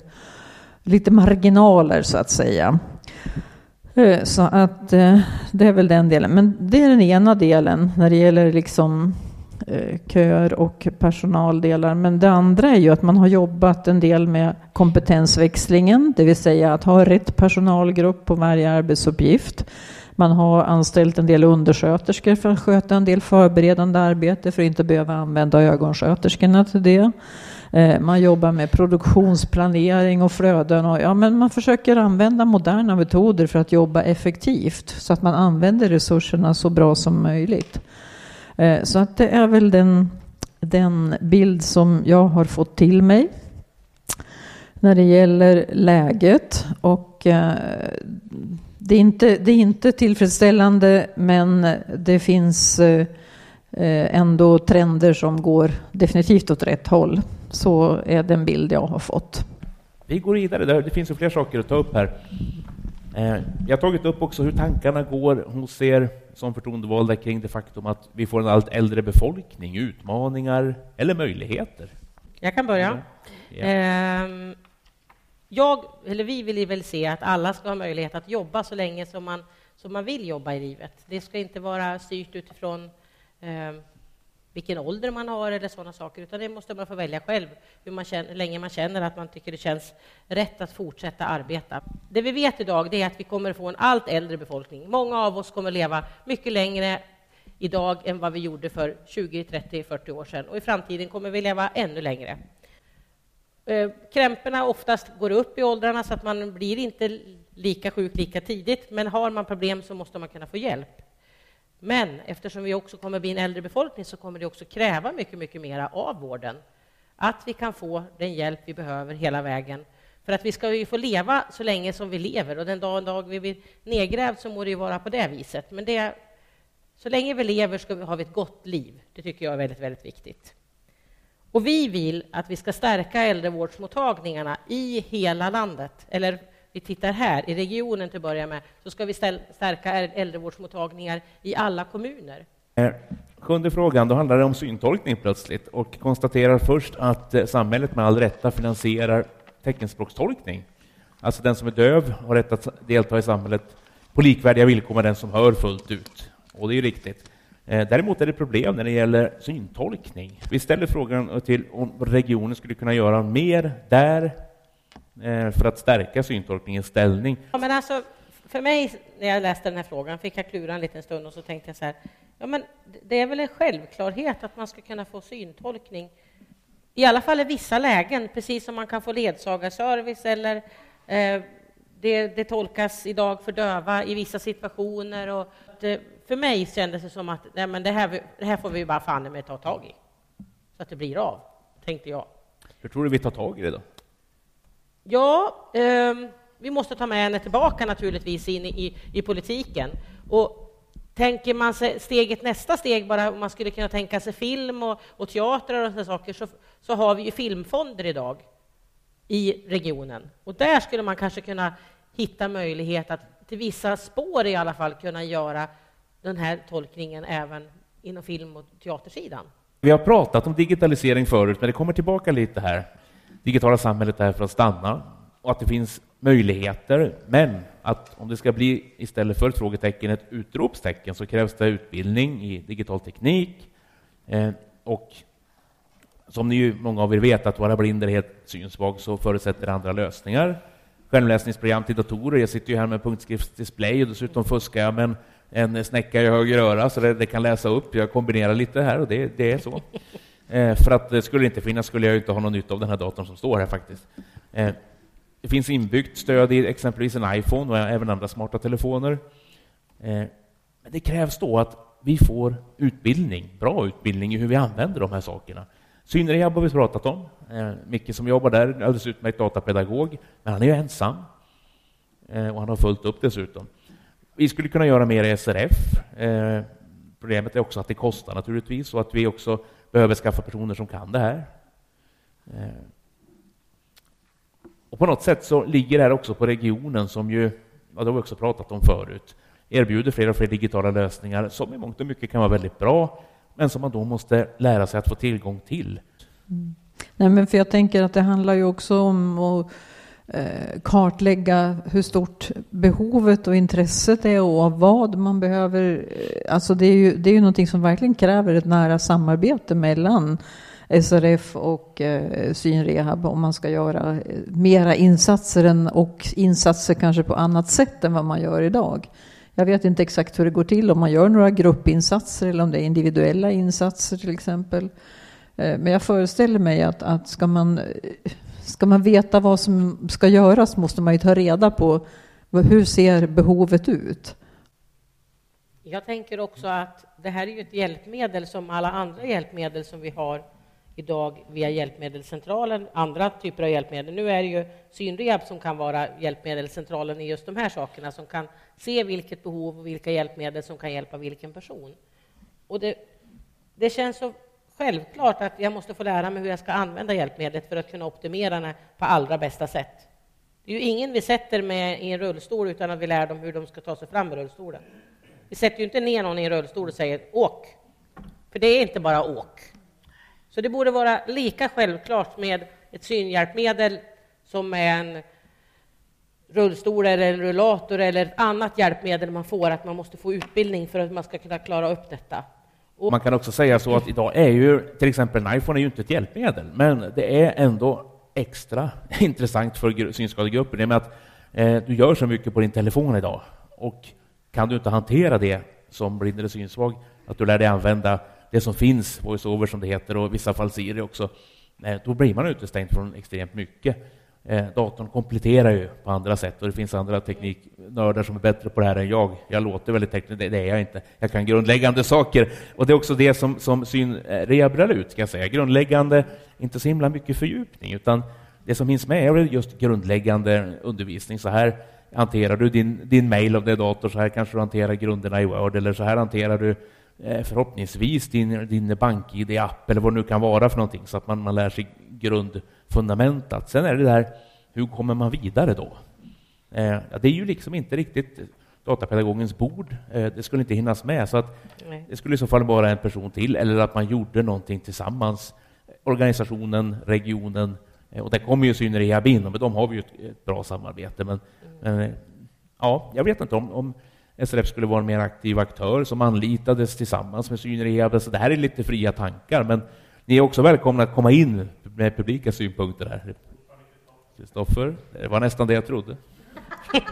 lite marginaler så att säga. Så att det är väl den delen. Men det är den ena delen när det gäller liksom Eh, köer och personaldelar. Men det andra är ju att man har jobbat en del med kompetensväxlingen, det vill säga att ha rätt personalgrupp på varje arbetsuppgift. Man har anställt en del undersköterskor för att sköta en del förberedande arbete för att inte behöva använda ögonsköterskorna till det. Eh, man jobbar med produktionsplanering och flöden och ja, men man försöker använda moderna metoder för att jobba effektivt så att man använder resurserna så bra som möjligt. Eh, så att det är väl den, den bild som jag har fått till mig när det gäller läget. Och eh, det är inte, det är inte tillfredsställande men det finns eh, ändå trender som går definitivt åt rätt håll. Så är den bild jag har fått. Vi går vidare, det finns ju fler saker att ta upp här. Jag har tagit upp också hur tankarna går hos er som förtroendevalda kring det faktum att vi får en allt äldre befolkning, utmaningar eller möjligheter? Jag kan börja. Ja. Ehm, jag, eller vi vill väl se att alla ska ha möjlighet att jobba så länge som man, som man vill jobba i livet. Det ska inte vara styrt utifrån eh, vilken ålder man har eller sådana saker, utan det måste man få välja själv hur, man känner, hur länge man känner att man tycker det känns rätt att fortsätta arbeta. Det vi vet idag är att vi kommer få en allt äldre befolkning. Många av oss kommer leva mycket längre idag än vad vi gjorde för 20, 30, 40 år sedan och i framtiden kommer vi leva ännu längre. Eh, krämporna oftast går upp i åldrarna så att man blir inte lika sjuk lika tidigt, men har man problem så måste man kunna få hjälp. Men eftersom vi också kommer bli en äldre befolkning så kommer det också kräva mycket, mycket mera av vården. Att vi kan få den hjälp vi behöver hela vägen. För att vi ska ju få leva så länge som vi lever och den dag, dag vi blir nedgrävd så må det ju vara på det viset. Men det, så länge vi lever ska vi ha ett gott liv. Det tycker jag är väldigt, väldigt viktigt. Och vi vill att vi ska stärka äldrevårdsmottagningarna i hela landet, eller vi tittar här, i regionen till att börja med, så ska vi stärka äldrevårdsmottagningar i alla kommuner. Eh, sjunde frågan, då handlar det om syntolkning plötsligt och konstaterar först att eh, samhället med all rätta finansierar teckenspråkstolkning. Alltså den som är döv har rätt att delta i samhället på likvärdiga villkor med den som hör fullt ut. Och det är ju riktigt. Eh, däremot är det problem när det gäller syntolkning. Vi ställer frågan till om regionen skulle kunna göra mer där för att stärka syntolkningens ställning. Ja, men alltså, för mig, när jag läste den här frågan, fick jag klura en liten stund och så tänkte jag så här, ja, men det är väl en självklarhet att man ska kunna få syntolkning, i alla fall i vissa lägen, precis som man kan få ledsagarservice eller eh, det, det, tolkas idag för döva i vissa situationer. Och det, för mig kändes det som att nej, men det, här, det här får vi bara fan med ta tag i, så att det blir av, tänkte jag. Hur tror du vi tar tag i det då? Ja, eh, vi måste ta med henne tillbaka naturligtvis in i, i politiken. Och tänker man sig steget nästa steg, bara om man skulle kunna tänka sig film och, och teatrar och sådana saker, så, så har vi ju filmfonder idag i regionen. Och där skulle man kanske kunna hitta möjlighet att till vissa spår i alla fall kunna göra den här tolkningen även inom film och teatersidan. Vi har pratat om digitalisering förut, men det kommer tillbaka lite här digitala samhället är för att stanna och att det finns möjligheter. Men att om det ska bli istället för ett frågetecken ett utropstecken så krävs det utbildning i digital teknik. Eh, och som ni ju många av er vet, att vara blind eller helt synsvag så förutsätter det andra lösningar. Skärmläsningsprogram till datorer. Jag sitter ju här med punktskriftsdisplay och dessutom fuskar jag med en, en snäcka i höger öra så det, det, kan läsa upp. Jag kombinerar lite här och det, det är så. Eh, för att det skulle inte finnas skulle jag inte ha någon nytta av den här datorn som står här faktiskt. Eh, Det finns inbyggt stöd i exempelvis en iPhone och även andra smarta telefoner. Eh, men det krävs då att vi får utbildning, bra utbildning i hur vi använder de här sakerna. Synrehab har vi pratat om. Eh, Micke som jobbar där, alldeles utmärkt datapedagog, men han är ju ensam. Eh, och han har fullt upp dessutom. Vi skulle kunna göra mer i SRF. Eh, problemet är också att det kostar naturligtvis och att vi också behöver skaffa personer som kan det här. Eh. Och på något sätt så ligger det här också på regionen som ju, ja, det har vi också pratat om förut, erbjuder fler och fler digitala lösningar som i mångt och mycket kan vara väldigt bra, men som man då måste lära sig att få tillgång till. Mm. Nej, men för jag tänker att det handlar ju också om att Eh, kartlägga hur stort behovet och intresset är och vad man behöver. Eh, alltså det är ju, det är ju någonting som verkligen kräver ett nära samarbete mellan SRF och eh, synrehab om man ska göra eh, mera insatser än, och insatser kanske på annat sätt än vad man gör idag. Jag vet inte exakt hur det går till, om man gör några gruppinsatser eller om det är individuella insatser till exempel. Men jag föreställer mig att, att ska, man, ska man veta vad som ska göras måste man ju ta reda på hur ser behovet ut. Jag tänker också att det här är ju ett hjälpmedel som alla andra hjälpmedel som vi har idag via Hjälpmedelscentralen, andra typer av hjälpmedel. Nu är det ju synrehab som kan vara Hjälpmedelscentralen i just de här sakerna, som kan se vilket behov och vilka hjälpmedel som kan hjälpa vilken person. Och det, det känns så självklart att jag måste få lära mig hur jag ska använda hjälpmedlet för att kunna optimera det på allra bästa sätt. Det är ju ingen vi sätter med i en rullstol utan att vi lär dem hur de ska ta sig fram i rullstolen. Vi sätter ju inte ner någon i en rullstol och säger åk, för det är inte bara åk. Så det borde vara lika självklart med ett synhjälpmedel som med en rullstol eller en rullator eller ett annat hjälpmedel man får, att man måste få utbildning för att man ska kunna klara upp detta. Och man kan också säga så att idag är ju till exempel en iPhone är ju inte ett hjälpmedel, men det är ändå extra <laughs> intressant för synskadegruppen i och med att eh, du gör så mycket på din telefon idag och kan du inte hantera det som blind eller synsvag, att du lär dig använda det som finns, voiceover som det heter, och i vissa fall Siri också, eh, då blir man utestängd från extremt mycket. Eh, datorn kompletterar ju på andra sätt och det finns andra tekniknördar som är bättre på det här än jag. Jag låter väldigt teknisk, det är jag inte. Jag kan grundläggande saker och det är också det som, som synrehabiliterar eh, ut, ska jag säga. Grundläggande, inte så himla mycket fördjupning, utan det som finns med är just grundläggande undervisning. Så här hanterar du din, din mail om det är dator, så här kanske du hanterar grunderna i Word, eller så här hanterar du Eh, förhoppningsvis din, din BankID-app eller vad det nu kan vara för någonting, så att man, man lär sig grund grundfundamentet. Sen är det där, hur kommer man vidare då? Eh, det är ju liksom inte riktigt datapedagogens bord. Eh, det skulle inte hinnas med, så att det skulle i så fall vara en person till, eller att man gjorde någonting tillsammans. Organisationen, regionen, eh, och där kommer ju Synrehab in, och med dem har vi ju ett, ett bra samarbete. Men, mm. men, ja, jag vet inte om, om SRF skulle vara en mer aktiv aktör som anlitades tillsammans med synrehab. Så det här är lite fria tankar, men ni är också välkomna att komma in med publika synpunkter här. Kristoffer, det var nästan det jag trodde. <laughs>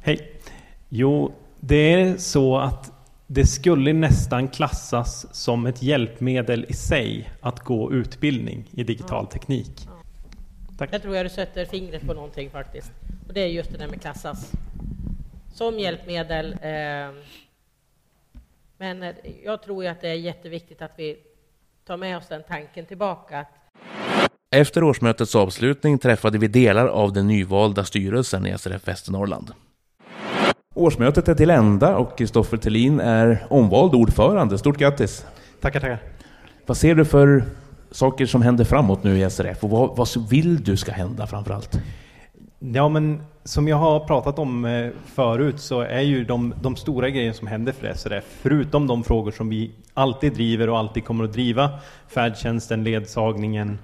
Hej. Jo, det är så att det skulle nästan klassas som ett hjälpmedel i sig att gå utbildning i digital teknik. Tack. Jag tror jag du sätter fingret på någonting faktiskt. Och det är just det där med klassas som hjälpmedel. Eh, men eh, jag tror ju att det är jätteviktigt att vi tar med oss den tanken tillbaka. Efter årsmötets avslutning träffade vi delar av den nyvalda styrelsen i SRF Västernorrland. Årsmötet är till ända och Kristoffer Thelin är omvald ordförande. Stort grattis! Tackar, tackar! Vad ser du för saker som händer framåt nu i SRF och vad, vad vill du ska hända framför allt? Ja, men som jag har pratat om eh, förut så är ju de, de stora grejerna som händer för SRF, förutom de frågor som vi alltid driver och alltid kommer att driva, färdtjänsten, ledsagningen,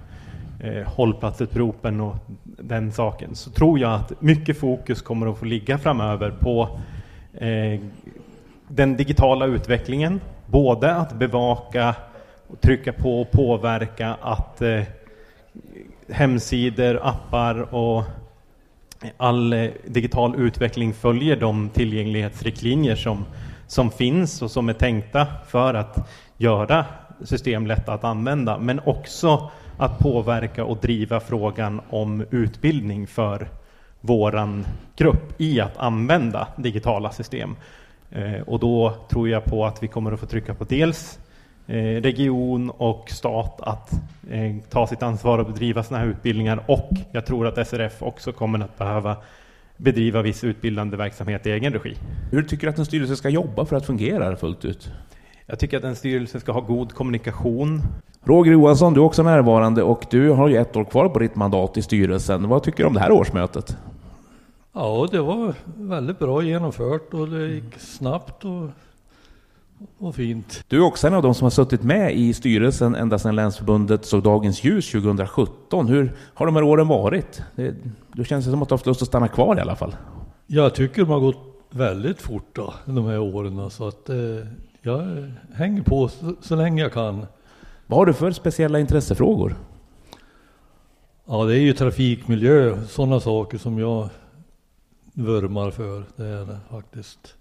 eh, hållplatsutropen och den saken, så tror jag att mycket fokus kommer att få ligga framöver på eh, den digitala utvecklingen, både att bevaka trycka på och påverka att eh, hemsidor, appar och all eh, digital utveckling följer de tillgänglighetsriktlinjer som, som finns och som är tänkta för att göra system lätta att använda, men också att påverka och driva frågan om utbildning för våran grupp i att använda digitala system. Eh, och då tror jag på att vi kommer att få trycka på dels region och stat att eh, ta sitt ansvar och bedriva sådana här utbildningar och jag tror att SRF också kommer att behöva bedriva viss utbildande verksamhet i egen regi. Hur tycker du att en styrelse ska jobba för att fungera fullt ut? Jag tycker att en styrelse ska ha god kommunikation. Roger Johansson, du är också närvarande och du har ju ett år kvar på ditt mandat i styrelsen. Vad tycker du om det här årsmötet? Ja, det var väldigt bra genomfört och det gick snabbt och, och fint. Du är också en av de som har suttit med i styrelsen ända sedan Länsförbundet såg dagens ljus 2017. Hur har de här åren varit? Det, det känns som att du har haft lust att stanna kvar i alla fall. Jag tycker de har gått väldigt fort då, de här åren. Så att eh, jag hänger på så, så länge jag kan. Vad har du för speciella intressefrågor? Ja, det är ju trafikmiljö, sådana saker som jag vurmar för. Det är det faktiskt.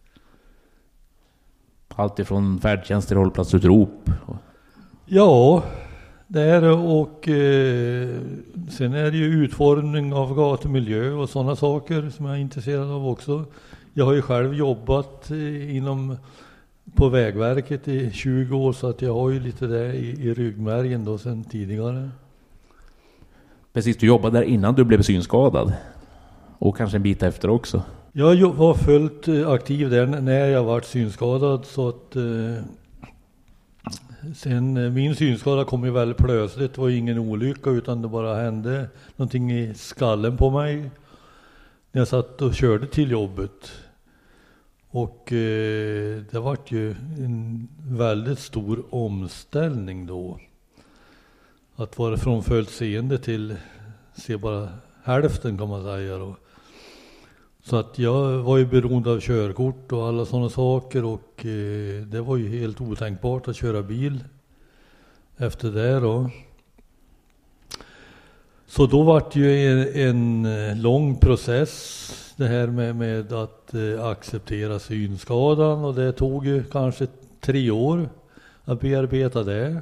Allt ifrån färdtjänst till hållplatsutrop? Ja, det är det och eh, sen är det ju utformning av gatumiljö och sådana saker som jag är intresserad av också. Jag har ju själv jobbat eh, inom på Vägverket i 20 år så att jag har ju lite det i, i ryggmärgen då sen tidigare. Precis, du jobbade där innan du blev synskadad. Och kanske en bit efter också. Jag var fullt eh, aktiv där när jag var synskadad så att eh, Sen eh, min synskada kom ju väldigt plötsligt. Det var ingen olycka utan det bara hände någonting i skallen på mig. När jag satt och körde till jobbet. Och eh, det vart ju en väldigt stor omställning då. Att vara från fullt seende till se bara hälften kan man säga då. Så att jag var ju beroende av körkort och alla sådana saker och eh, det var ju helt otänkbart att köra bil efter det då. Så då var det ju en, en eh, lång process det här med, med att eh, acceptera synskadan och det tog ju kanske tre år att bearbeta det.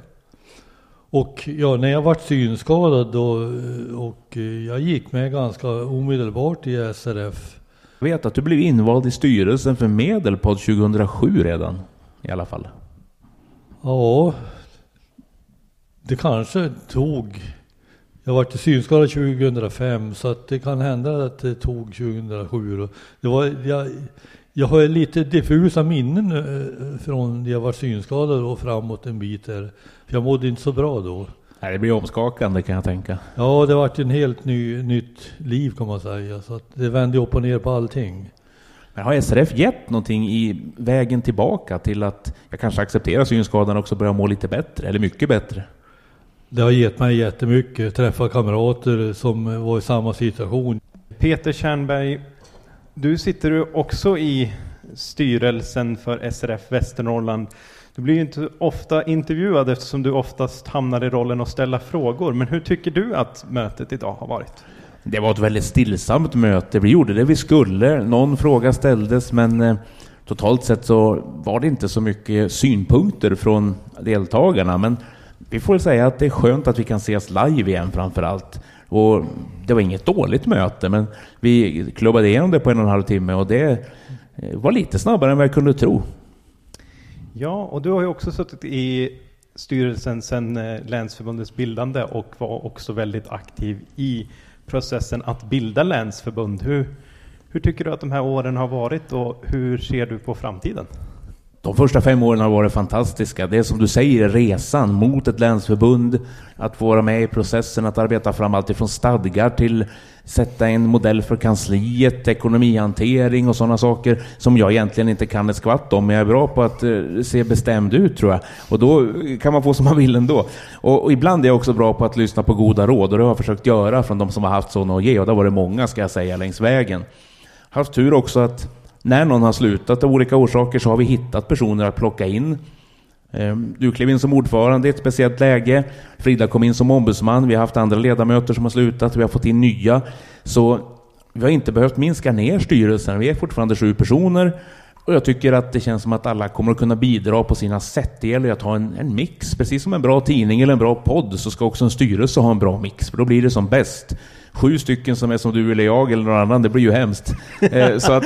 Och ja, när jag vart synskadad då eh, och eh, jag gick med ganska omedelbart i SRF jag vet att du blev invald i styrelsen för Medelpad 2007 redan, i alla fall. Ja, det kanske tog... Jag var till synskadad 2005, så att det kan hända att det tog 2007. Det var, jag, jag har lite diffusa minnen eh, från när jag var synskadad och framåt en bit där. För jag mådde inte så bra då. Nej, det blir omskakande kan jag tänka. Ja, det vart ett helt ny, nytt liv kan man säga. Så att det vände upp och ner på allting. Men har SRF gett någonting i vägen tillbaka till att jag kanske accepterar synskadan och också börjar må lite bättre, eller mycket bättre? Det har gett mig jättemycket. Träffa kamrater som var i samma situation. Peter Kärnberg, du sitter också i styrelsen för SRF Västernorrland. Du blir ju inte ofta intervjuad eftersom du oftast hamnar i rollen att ställa frågor. Men hur tycker du att mötet idag har varit? Det var ett väldigt stillsamt möte. Vi gjorde det vi skulle. Någon fråga ställdes men eh, totalt sett så var det inte så mycket synpunkter från deltagarna. Men vi får säga att det är skönt att vi kan ses live igen framför allt. Och det var inget dåligt möte men vi klubbade igenom det på en och en halv timme och det eh, var lite snabbare än vad jag kunde tro. Ja, och du har ju också suttit i styrelsen sedan eh, länsförbundets bildande och var också väldigt aktiv i processen att bilda länsförbund. Hur, hur tycker du att de här åren har varit och hur ser du på framtiden? De första fem åren har varit fantastiska. Det är som du säger, resan mot ett länsförbund, att få vara med i processen, att arbeta fram allt ifrån stadgar till sätta en modell för kansliet, ekonomihantering och sådana saker som jag egentligen inte kan ett skvatt om, men jag är bra på att eh, se bestämd ut tror jag. Och då kan man få som man vill ändå. Och, och ibland är jag också bra på att lyssna på goda råd och det har jag försökt göra från de som har haft sådana att ge och det har varit många ska jag säga längs vägen. Haft tur också att när någon har slutat av olika orsaker så har vi hittat personer att plocka in. Ehm, du klev in som ordförande i ett speciellt läge. Frida kom in som ombudsman. Vi har haft andra ledamöter som har slutat. Vi har fått in nya. Så vi har inte behövt minska ner styrelsen. Vi är fortfarande sju personer. Och jag tycker att det känns som att alla kommer att kunna bidra på sina sätt. Det gäller att ha en, en mix. Precis som en bra tidning eller en bra podd så ska också en styrelse ha en bra mix. För då blir det som bäst sju stycken som är som du eller jag eller någon annan, det blir ju hemskt. Eh, så att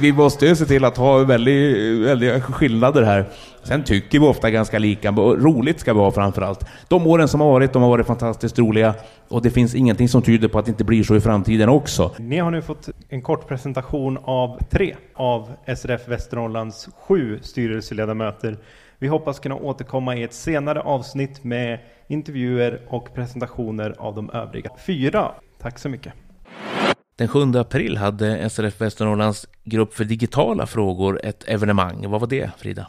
vi, måste ju se till att ha väldigt, väldiga skillnader här. Sen tycker vi ofta ganska lika, roligt ska vi ha framför allt. De åren som har varit, de har varit fantastiskt roliga och det finns ingenting som tyder på att det inte blir så i framtiden också. Ni har nu fått en kort presentation av tre av SRF Västernorrlands sju styrelseledamöter. Vi hoppas kunna återkomma i ett senare avsnitt med intervjuer och presentationer av de övriga fyra. Tack så mycket. Den 7 april hade SRF Västernorrlands grupp för digitala frågor ett evenemang. Vad var det, Frida?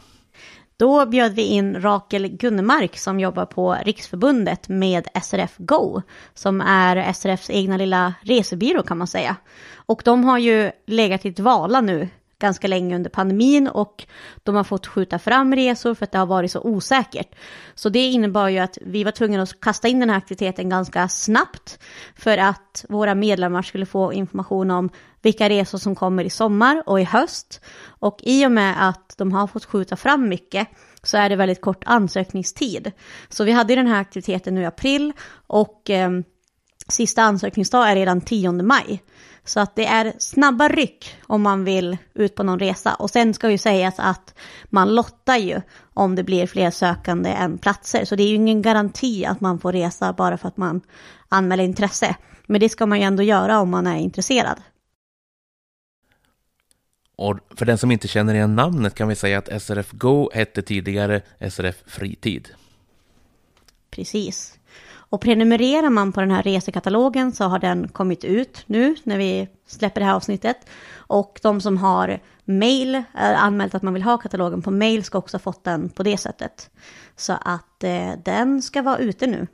Då bjöd vi in Rakel Gunnemark som jobbar på Riksförbundet med SRF Go, som är SRFs egna lilla resebyrå kan man säga. Och de har ju legat i dvala nu ganska länge under pandemin och de har fått skjuta fram resor för att det har varit så osäkert. Så det innebar ju att vi var tvungna att kasta in den här aktiviteten ganska snabbt för att våra medlemmar skulle få information om vilka resor som kommer i sommar och i höst. Och i och med att de har fått skjuta fram mycket så är det väldigt kort ansökningstid. Så vi hade den här aktiviteten nu i april och eh, sista ansökningsdag är redan 10 maj. Så att det är snabba ryck om man vill ut på någon resa. Och sen ska ju sägas att man lottar ju om det blir fler sökande än platser. Så det är ju ingen garanti att man får resa bara för att man anmäler intresse. Men det ska man ju ändå göra om man är intresserad. Och för den som inte känner igen namnet kan vi säga att SRF Go hette tidigare SRF Fritid. Precis. Och prenumererar man på den här resekatalogen så har den kommit ut nu när vi släpper det här avsnittet. Och de som har mail, eh, anmält att man vill ha katalogen på mail ska också ha fått den på det sättet. Så att eh, den ska vara ute nu.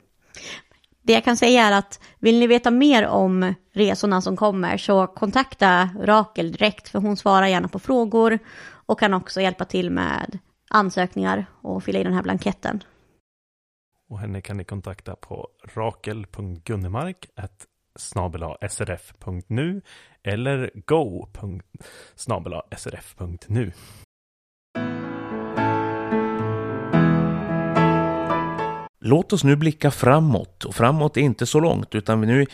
Det jag kan säga är att vill ni veta mer om resorna som kommer så kontakta Rakel direkt för hon svarar gärna på frågor och kan också hjälpa till med ansökningar och fylla i den här blanketten. Och henne kan ni kontakta på rakel.gunnemark srf.nu eller go.srf.nu. Låt oss nu blicka framåt och framåt är inte så långt utan nu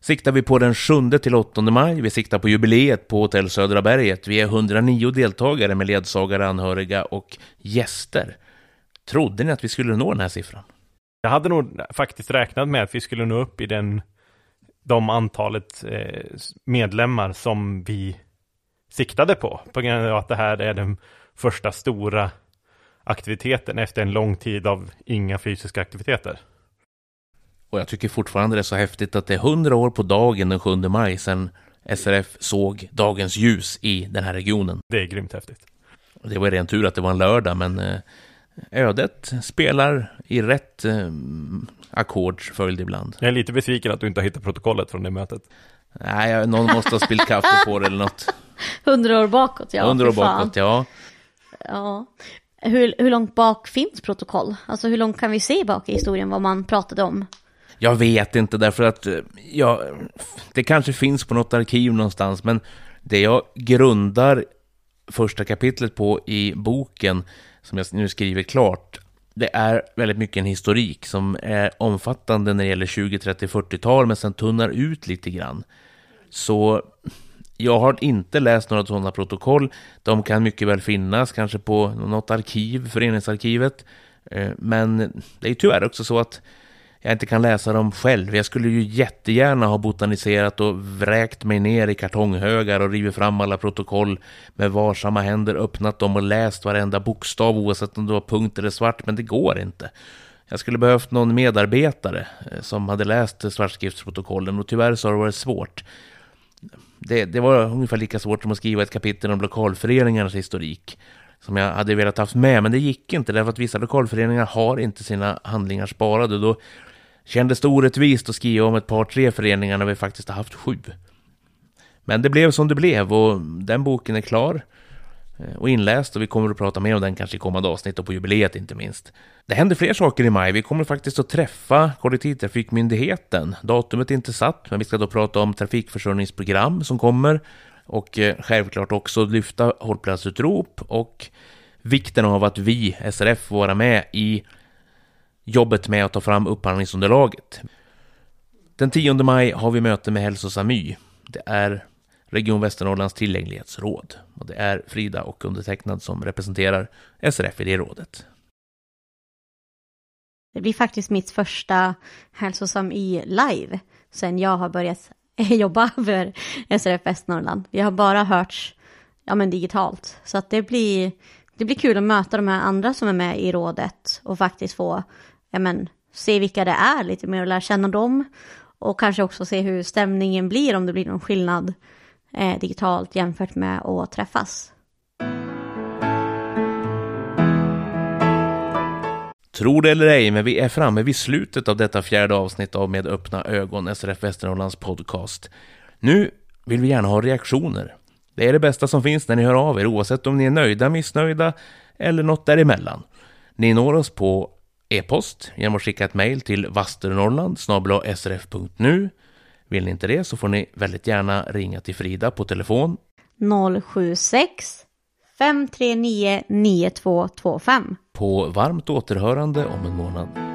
siktar vi på den 7 till 8 maj. Vi siktar på jubileet på Hotell Södra berget. Vi är 109 deltagare med ledsagare, anhöriga och gäster. Trodde ni att vi skulle nå den här siffran? Jag hade nog faktiskt räknat med att vi skulle nå upp i den, de antalet eh, medlemmar som vi siktade på. På grund av att det här är den första stora aktiviteten efter en lång tid av inga fysiska aktiviteter. Och jag tycker fortfarande det är så häftigt att det är hundra år på dagen den 7 maj sedan SRF såg dagens ljus i den här regionen. Det är grymt häftigt. Det var rent tur att det var en lördag, men eh, ödet spelar i rätt eh, ackordsföljd ibland. Jag är lite besviken att du inte har hittat protokollet från det mötet. Nej, någon måste ha spillt kaffe på det eller något. <laughs> Hundra år bakåt, ja. Hundra år bakåt, ja. Ja. Hur, hur långt bak finns protokoll? Alltså hur långt kan vi se bak i historien vad man pratade om? Jag vet inte därför att eh, ja, det kanske finns på något arkiv någonstans, men det jag grundar första kapitlet på i boken som jag nu skriver klart, det är väldigt mycket en historik som är omfattande när det gäller 20, 30, 40-tal, men sen tunnar ut lite grann. Så jag har inte läst några sådana protokoll. De kan mycket väl finnas, kanske på något arkiv, föreningsarkivet. Eh, men det är tyvärr också så att jag inte kan läsa dem själv. Jag skulle ju jättegärna ha botaniserat och vräkt mig ner i kartonghögar och rivit fram alla protokoll med varsamma händer, öppnat dem och läst varenda bokstav oavsett om det var punkt eller svart, men det går inte. Jag skulle behövt någon medarbetare eh, som hade läst svartskriftsprotokollen och tyvärr så har det varit svårt. Det, det var ungefär lika svårt som att skriva ett kapitel om lokalföreningarnas historik som jag hade velat haft med, men det gick inte därför att vissa lokalföreningar har inte sina handlingar sparade. Då Kändes det orättvist att skriva om ett par, tre föreningar när vi faktiskt har haft sju. Men det blev som det blev och den boken är klar eh, och inläst och vi kommer att prata mer om den kanske i kommande avsnitt och på jubileet inte minst. Det händer fler saker i maj. Vi kommer faktiskt att träffa kollektivtrafikmyndigheten. Datumet är inte satt, men vi ska då prata om trafikförsörjningsprogram som kommer. och eh, självklart också lyfta hållplatsutrop och vikten av att vi, SRF, får vara med i jobbet med att ta fram upphandlingsunderlaget. Den 10 maj har vi möte med Hälsosam Det är Region Västernorrlands tillgänglighetsråd. Och det är Frida och undertecknad som representerar SRF i det rådet. Det blir faktiskt mitt första Hälsosam i live sen jag har börjat <laughs> jobba för SRF Västernorrland. Vi har bara hörts ja, men digitalt. Så att det, blir, det blir kul att möta de här andra som är med i rådet och faktiskt få ja, men, se vilka det är lite mer och lära känna dem. Och kanske också se hur stämningen blir, om det blir någon skillnad eh, digitalt jämfört med att träffas. Tror det eller ej, men vi är framme vid slutet av detta fjärde avsnitt av Med öppna ögon, SRF Västernorrlands podcast. Nu vill vi gärna ha reaktioner. Det är det bästa som finns när ni hör av er, oavsett om ni är nöjda, missnöjda eller något däremellan. Ni når oss på e-post genom att skicka ett mejl till vasternorrland srf.nu. Vill ni inte det så får ni väldigt gärna ringa till Frida på telefon 076 539 9225. på varmt återhörande om en månad.